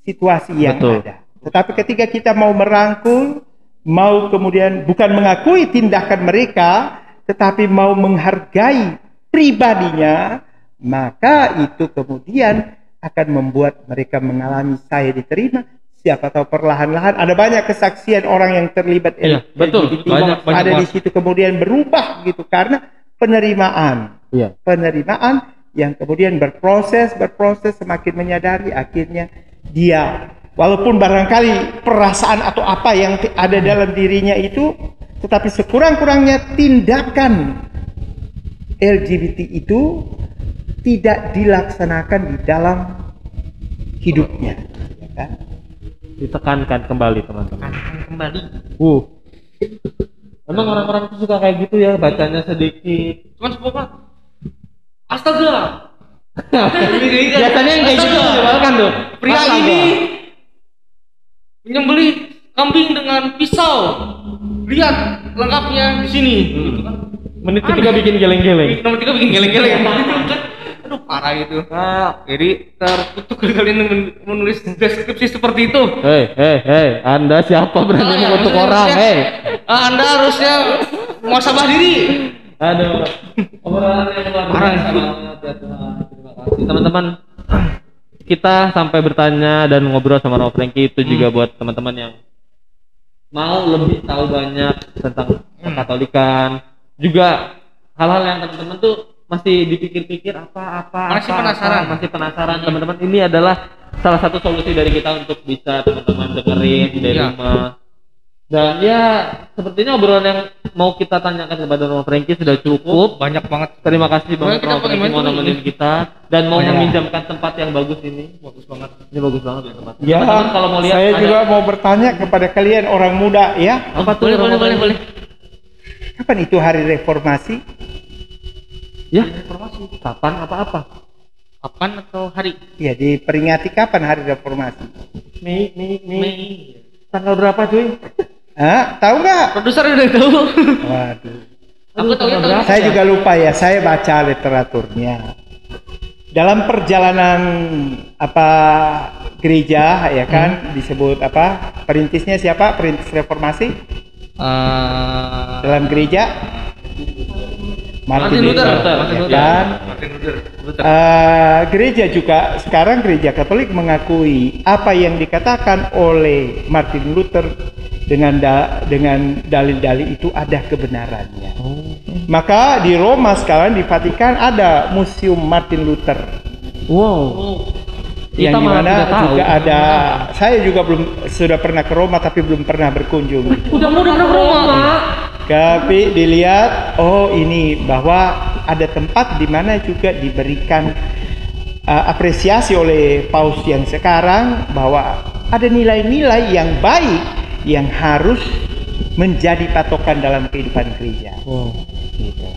situasi yang Betul. ada. Tetapi ketika kita mau merangkul, mau kemudian bukan mengakui tindakan mereka, tetapi mau menghargai pribadinya, maka itu kemudian akan membuat mereka mengalami saya diterima. Siapa tahu perlahan-lahan ada banyak kesaksian orang yang terlibat Iya, betul. LGBT, Banyak, banyak ada di situ kemudian berubah gitu karena penerimaan Iya. penerimaan yang kemudian berproses berproses semakin menyadari akhirnya dia walaupun barangkali perasaan atau apa yang ada dalam dirinya itu tetapi sekurang-kurangnya tindakan LGBT itu tidak dilaksanakan di dalam hidupnya ya kan? Ditekankan kembali, teman-teman. kembali. Uh. Emang orang-orang itu suka kayak gitu ya, bacanya sedikit. Cuman semoga Astaga. <laughs> Biasanya yang kayak gitu menyebalkan tuh. Pria Astaga. ini menyembelih kambing dengan pisau. Lihat lengkapnya di sini. Gitu kan. Menit ketiga bikin geleng-geleng. Nomor tiga bikin geleng-geleng. <laughs> Aduh parah itu. Ah, Jadi terkutuk kalian men- menulis deskripsi seperti itu. hei, hei, hei, Anda siapa berani Ah, mengutuk orang? Hei. Ah, Anda harusnya muasabah diri. Aduh, obrolan yang luar Parah. biasa. Terima kasih teman-teman. Kita sampai bertanya dan ngobrol sama Rob Franky itu juga buat teman-teman yang mau lebih tahu banyak tentang Katolikan. Juga hal-hal yang teman-teman tuh masih dipikir-pikir apa apa Masih apa, penasaran. apa, masih penasaran teman-teman ini adalah salah satu solusi dari kita untuk bisa teman-teman dengerin dari Iya. rumah dan ya sepertinya obrolan yang mau kita tanyakan kepada Romo Franky sudah cukup Banyak banget. terima kasih banget Romo Franky mau nemenin kita dan mau Iya. meminjamkan tempat yang bagus ini Bagus banget. ini bagus banget ya tempat Ya, teman-teman kalau mau lihat saya ada- juga mau bertanya kepada kalian orang muda ya, apa tuh boleh, boleh, boleh, boleh. kapan itu hari reformasi? Ya kapan apa-apa Kapan atau hari? Ya, diperingati kapan hari reformasi? Mei Mei Mei tanggal berapa cuy Hah? Tahu nggak? Produser udah tahu. Waduh. Aku tahu ya, Saya ya? juga lupa ya, saya baca literaturnya. Dalam perjalanan apa gereja ya kan disebut apa? Perintisnya siapa? Perintis reformasi Eh, dalam gereja? Martin Luther. ya Martin Luther. kan? Martin Luther. Luther. Eh, gereja juga sekarang gereja Katolik mengakui apa yang dikatakan oleh Martin Luther dengan da- dengan dalil-dalil itu ada kebenarannya. Maka di Roma sekarang di Vatikan ada museum Martin Luther wow yang Kita malah di mana tahu. juga ada. Saya juga belum sudah pernah ke Roma tapi belum pernah berkunjung. udah mau udah ke Roma Tapi dilihat, oh ini bahwa ada tempat di mana juga diberikan uh, apresiasi oleh paus yang sekarang bahwa ada nilai-nilai yang baik yang harus menjadi patokan dalam kehidupan gereja. Wow. Gitu.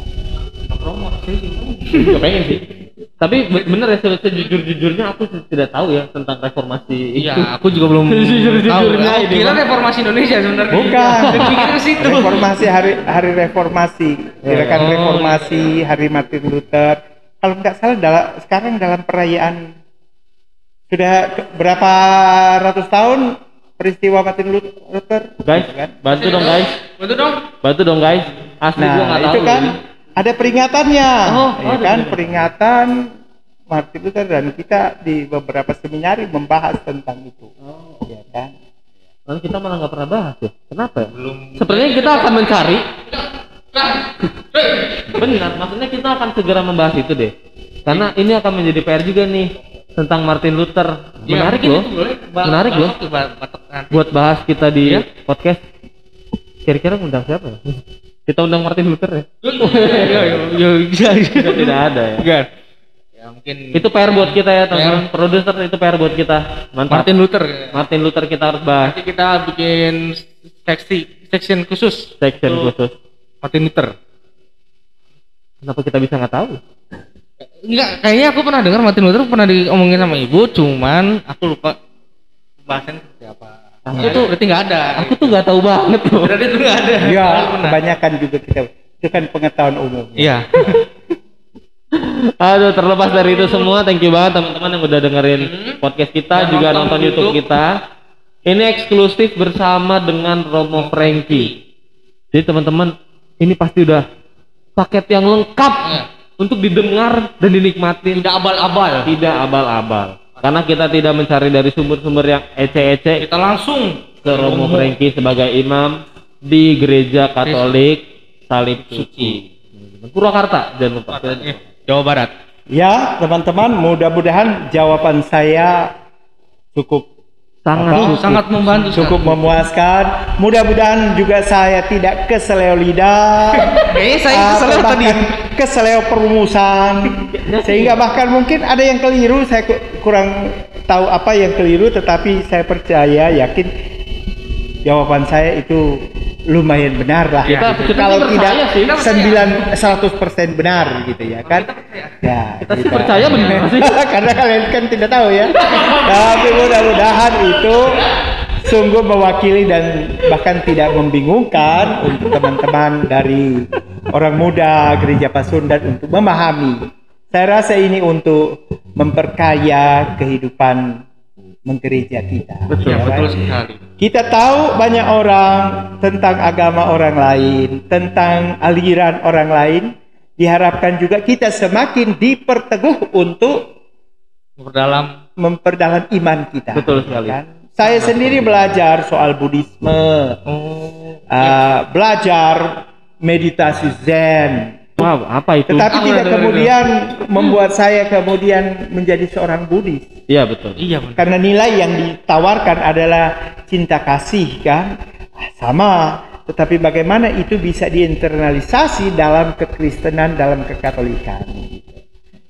Promo, saya pengen sih. Tapi be- bener ya se- sejujur-jujurnya aku tidak tahu ya tentang reformasi itu. Iya, aku juga belum Jujur-jujurnya <laughs> tahu. ini, Aku kira reformasi Indonesia sebenarnya. Bukan. <laughs> Ke situ. Reformasi hari hari reformasi, gerakan Oh, reformasi hari Martin Luther. Kalau nggak salah dalam sekarang dalam perayaan sudah berapa ratus tahun peristiwa Martin Luther? Guys, Gitu kan? bantu dong guys. Bantu dong. Bantu dong guys. Asli gua Nah nggak tahu. itu kan ini. Ada peringatannya, Oh, ya kan peringatan Martin Luther dan kita di beberapa seminari membahas tentang itu, Oh. ya kan? Lalu kita malah nggak pernah bahas ya. Kenapa ya? Belum. Sepertinya kita akan mencari. Benar, maksudnya kita akan segera membahas itu deh. Karena ini akan menjadi PR juga nih tentang Martin Luther. Iya, Menarik loh. Menarik loh. Buat bahas kita di Iya. podcast. Kira-kira undang siapa ya? Kita undang Martin Luther ya? <laughs> Iya, iya, iya, tidak ada ya. Enggak. Ya mungkin Itu PR buat kita ya teman-teman. Produser itu PR buat kita. Mantap. Martin Luther. Martin Luther kita harus bahas. Nanti kita bikin seksi section khusus Section Untuk khusus. Martin Luther. Kenapa kita bisa nggak tahu? Enggak, kayaknya aku pernah dengar Martin Luther pernah diomongin sama ibu, cuman aku lupa bahasan seperti apa. Ah, itu berarti nggak ada. Aku tuh nggak tahu banget tuh. berarti itu nggak ada. Ya, Aku pernah. kebanyakan juga kita itu kan pengetahuan umum. Iya. <laughs> Aduh, terlepas dari itu semua, thank you banget teman-teman yang udah dengerin podcast kita, Dan juga nonton nonton YouTube. YouTube. kita. Ini eksklusif bersama dengan Romo Frankie. Jadi teman-teman, ini pasti udah paket yang lengkap Iya. untuk didengar dan dinikmatin. Tidak abal-abal. Tidak abal-abal. Karena kita tidak mencari dari sumber-sumber yang ece-ece Kita langsung ke Romo Frankie sebagai imam di Gereja Katolik Salib Suci. Purwakarta, jangan lupa. Iya, Jawa Barat. Ya, teman-teman, mudah-mudahan jawaban saya cukup Sangat Apa? cukup. Sangat membantu. cukup sekali. memuaskan. Mudah-mudahan juga saya tidak keseleo lidah. Kayaknya <laughs> saya atau keseleo tadi. keseleo perumusan. Sehingga bahkan mungkin ada yang keliru, saya ku- kurang tahu apa yang keliru, tetapi saya percaya, yakin jawaban saya itu lumayan benar lah. Kita- gitu. kita Kalau tidak. Kita percaya. 9 100% benar gitu ya kan. Ya, Kita sih percaya <laughs> benar sih. <laughs> Karena kalian kan tidak tahu ya. Tapi mudah-mudahan itu sungguh mewakili dan bahkan tidak membingungkan untuk teman-teman dari orang muda gereja Pasundan untuk memahami. Saya rasa ini untuk memperkaya kehidupan menggereja kita. Betul, Ya kan? Betul sekali. Kita tahu banyak orang tentang agama orang lain, tentang aliran orang lain. Diharapkan juga kita semakin diperteguh untuk Berdalam memperdalam iman kita. Betul sekali. Kan? Saya sendiri belajar soal Buddhisme, oh uh, belajar meditasi Zen. Wow, apa itu? Tetapi tidak kemudian membuat saya kemudian menjadi seorang Buddhis. Iya betul. iya benar. Karena nilai yang ditawarkan adalah cinta kasih kan? Sama, tetapi bagaimana itu bisa diinternalisasi dalam kekristenan, dalam kekatolikan.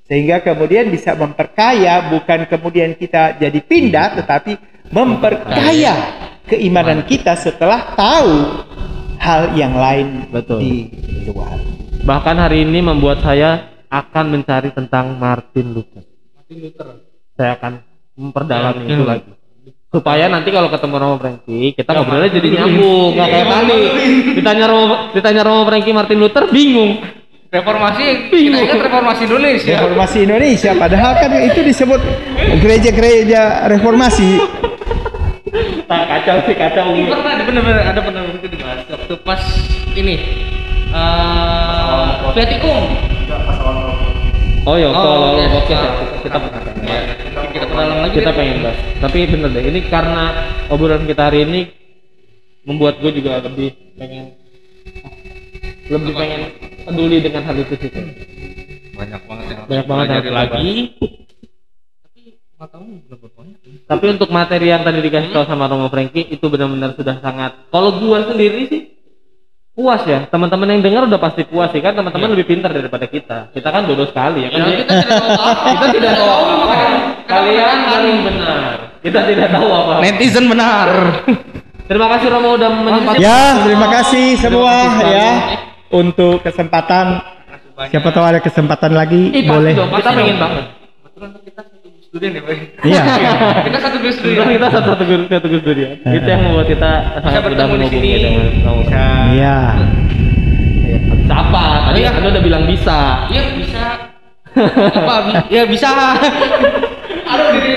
Sehingga kemudian bisa memperkaya, bukan kemudian kita jadi pindah, tetapi memperkaya keimanan kita setelah tahu hal yang lain Betul. di luar. Bahkan hari ini membuat saya akan mencari tentang Martin Luther. Martin Luther. Saya akan memperdalam Ya, itu hmm. lagi. Supaya nanti kalau ketemu Romo Frankie, kita Ya, ngobrolnya jadi nyambung, nggak kayak tadi. Ditanya Romo, ditanya Romo Frankie Martin Luther bingung. Reformasi kita Bingung. ingat reformasi Indonesia. Reformasi Indonesia, padahal kan itu disebut gereja-gereja reformasi. Nah, kacau sih kacau. Ini pernah ada benar-benar ada pernah itu dibahas waktu pas ini Vietikum. Oh iya, Oh, kalau iya. oke Ah. kita pernah. Ya, kita perdalam lagi. kita pengen bahas. Tapi bener deh, ini karena obrolan kita hari ini membuat gue juga lebih pengen lebih Apa? pengen peduli dengan hal itu sih. banyak banget yang Banyak banget yang lagi. Tapi matamu. Tapi untuk materi yang tadi dikasih tahu sama Romo Frankie itu benar-benar sudah sangat. Kalau gua sendiri sih puas ya. Teman-teman yang dengar udah pasti puas sih kan? Teman-teman lebih pintar daripada kita. Kita kan bodoh sekali ya kan? Ya, <laughs> kita tidak tahu apa. kita tidak tahu apa. Kalian paling benar. Kita tidak tahu apa. Netizen benar. <laughs> terima kasih Romo udah menyempatkan Ya, terima kasih semua ya untuk kesempatan. Siapa tahu ada kesempatan lagi Ih, pasti boleh. dong, kita pengen banget Student ya, Pak. Iya. Kita satu gus Sebenarnya student. kita satu satu gus satu gus dulu ya. Itu yang membuat kita sangat mudah bertemu di menghubungi sini. dengan Romo. Iya. Siapa? Tadi Iya. Anda udah bilang bisa. Iya bisa. <laughs> Apa? Ya bisa. Aduh, jadi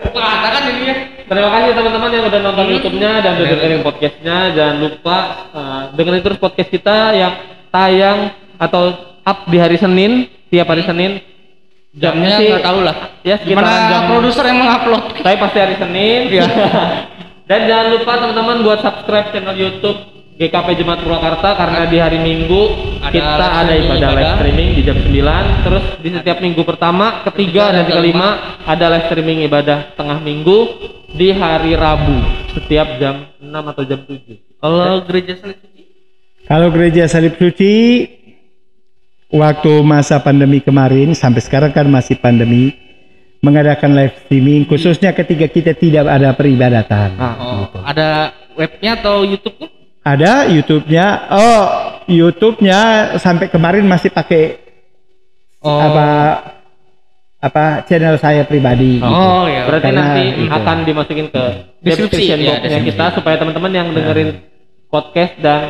katakan ini ya. Terima kasih teman-teman yang udah nonton Hmm. YouTube-nya dan udah dengerin podcastnya. Jangan lupa uh, dengerin terus podcast kita yang tayang atau up di hari Senin, tiap hari Senin. Jamnya sih nggak tahu lah. Ya Gimana jam produser yang mengupload? Tapi pasti hari Senin. Iya. <laughs> Dan jangan lupa teman-teman buat subscribe channel YouTube GKP Jemaat Purwakarta karena di hari Minggu Ada kita ada ibadah live streaming di jam 9 terus di setiap minggu pertama, ketiga dan dan kelima ada live streaming ibadah tengah minggu di hari Rabu setiap jam 6 atau jam 7. Kalau gereja salib suci? Kalau gereja salib suci waktu masa pandemi kemarin sampai sekarang kan masih pandemi mengadakan live streaming khususnya ketika kita tidak ada peribadatan. Ah, Oh, ada webnya atau YouTube-nya? Ada YouTube-nya. Oh, YouTube-nya sampai kemarin masih pakai Oh. apa apa channel saya pribadi. gitu. Oh, ya. Berarti Karena nanti gitu. akan dimasukin ke Deskripsi, description ya, box-nya kita supaya teman-teman yang dengerin podcast dan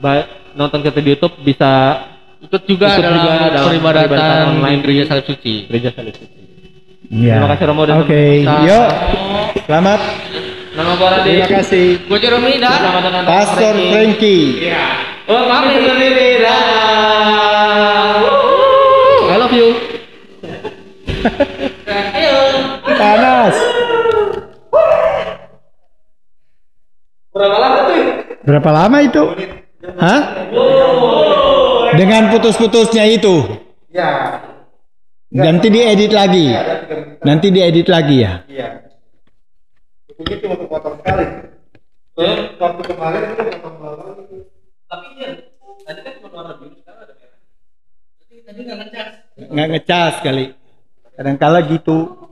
ba- nonton kita di YouTube bisa Ikut juga Ikut dalam, juga dalam peribadatan peribadatan online gereja salib suci. gereja salib suci. Iya. Terima kasih, Romo, dan Oke, teman-teman. yuk. Selamat. Nama gua Radit. Terima kasih. Gue Jeremy dengan Pastor Frankie. Oh, kami sendiri dah. I love you. Panas. Berapa lama tuh? Berapa lama itu? Hah? Dengan putus-putusnya itu. Ya, Nanti diedit lagi. Nanti diedit lagi ya. iya. Ini cuma kepotong sekali. Waktu kemarin itu potong. Tapi iya, tadi kan cuma warna biru, sekarang ada merah. Tadi nggak ngecas. Nggak ngecas kali. Kadang kala gitu.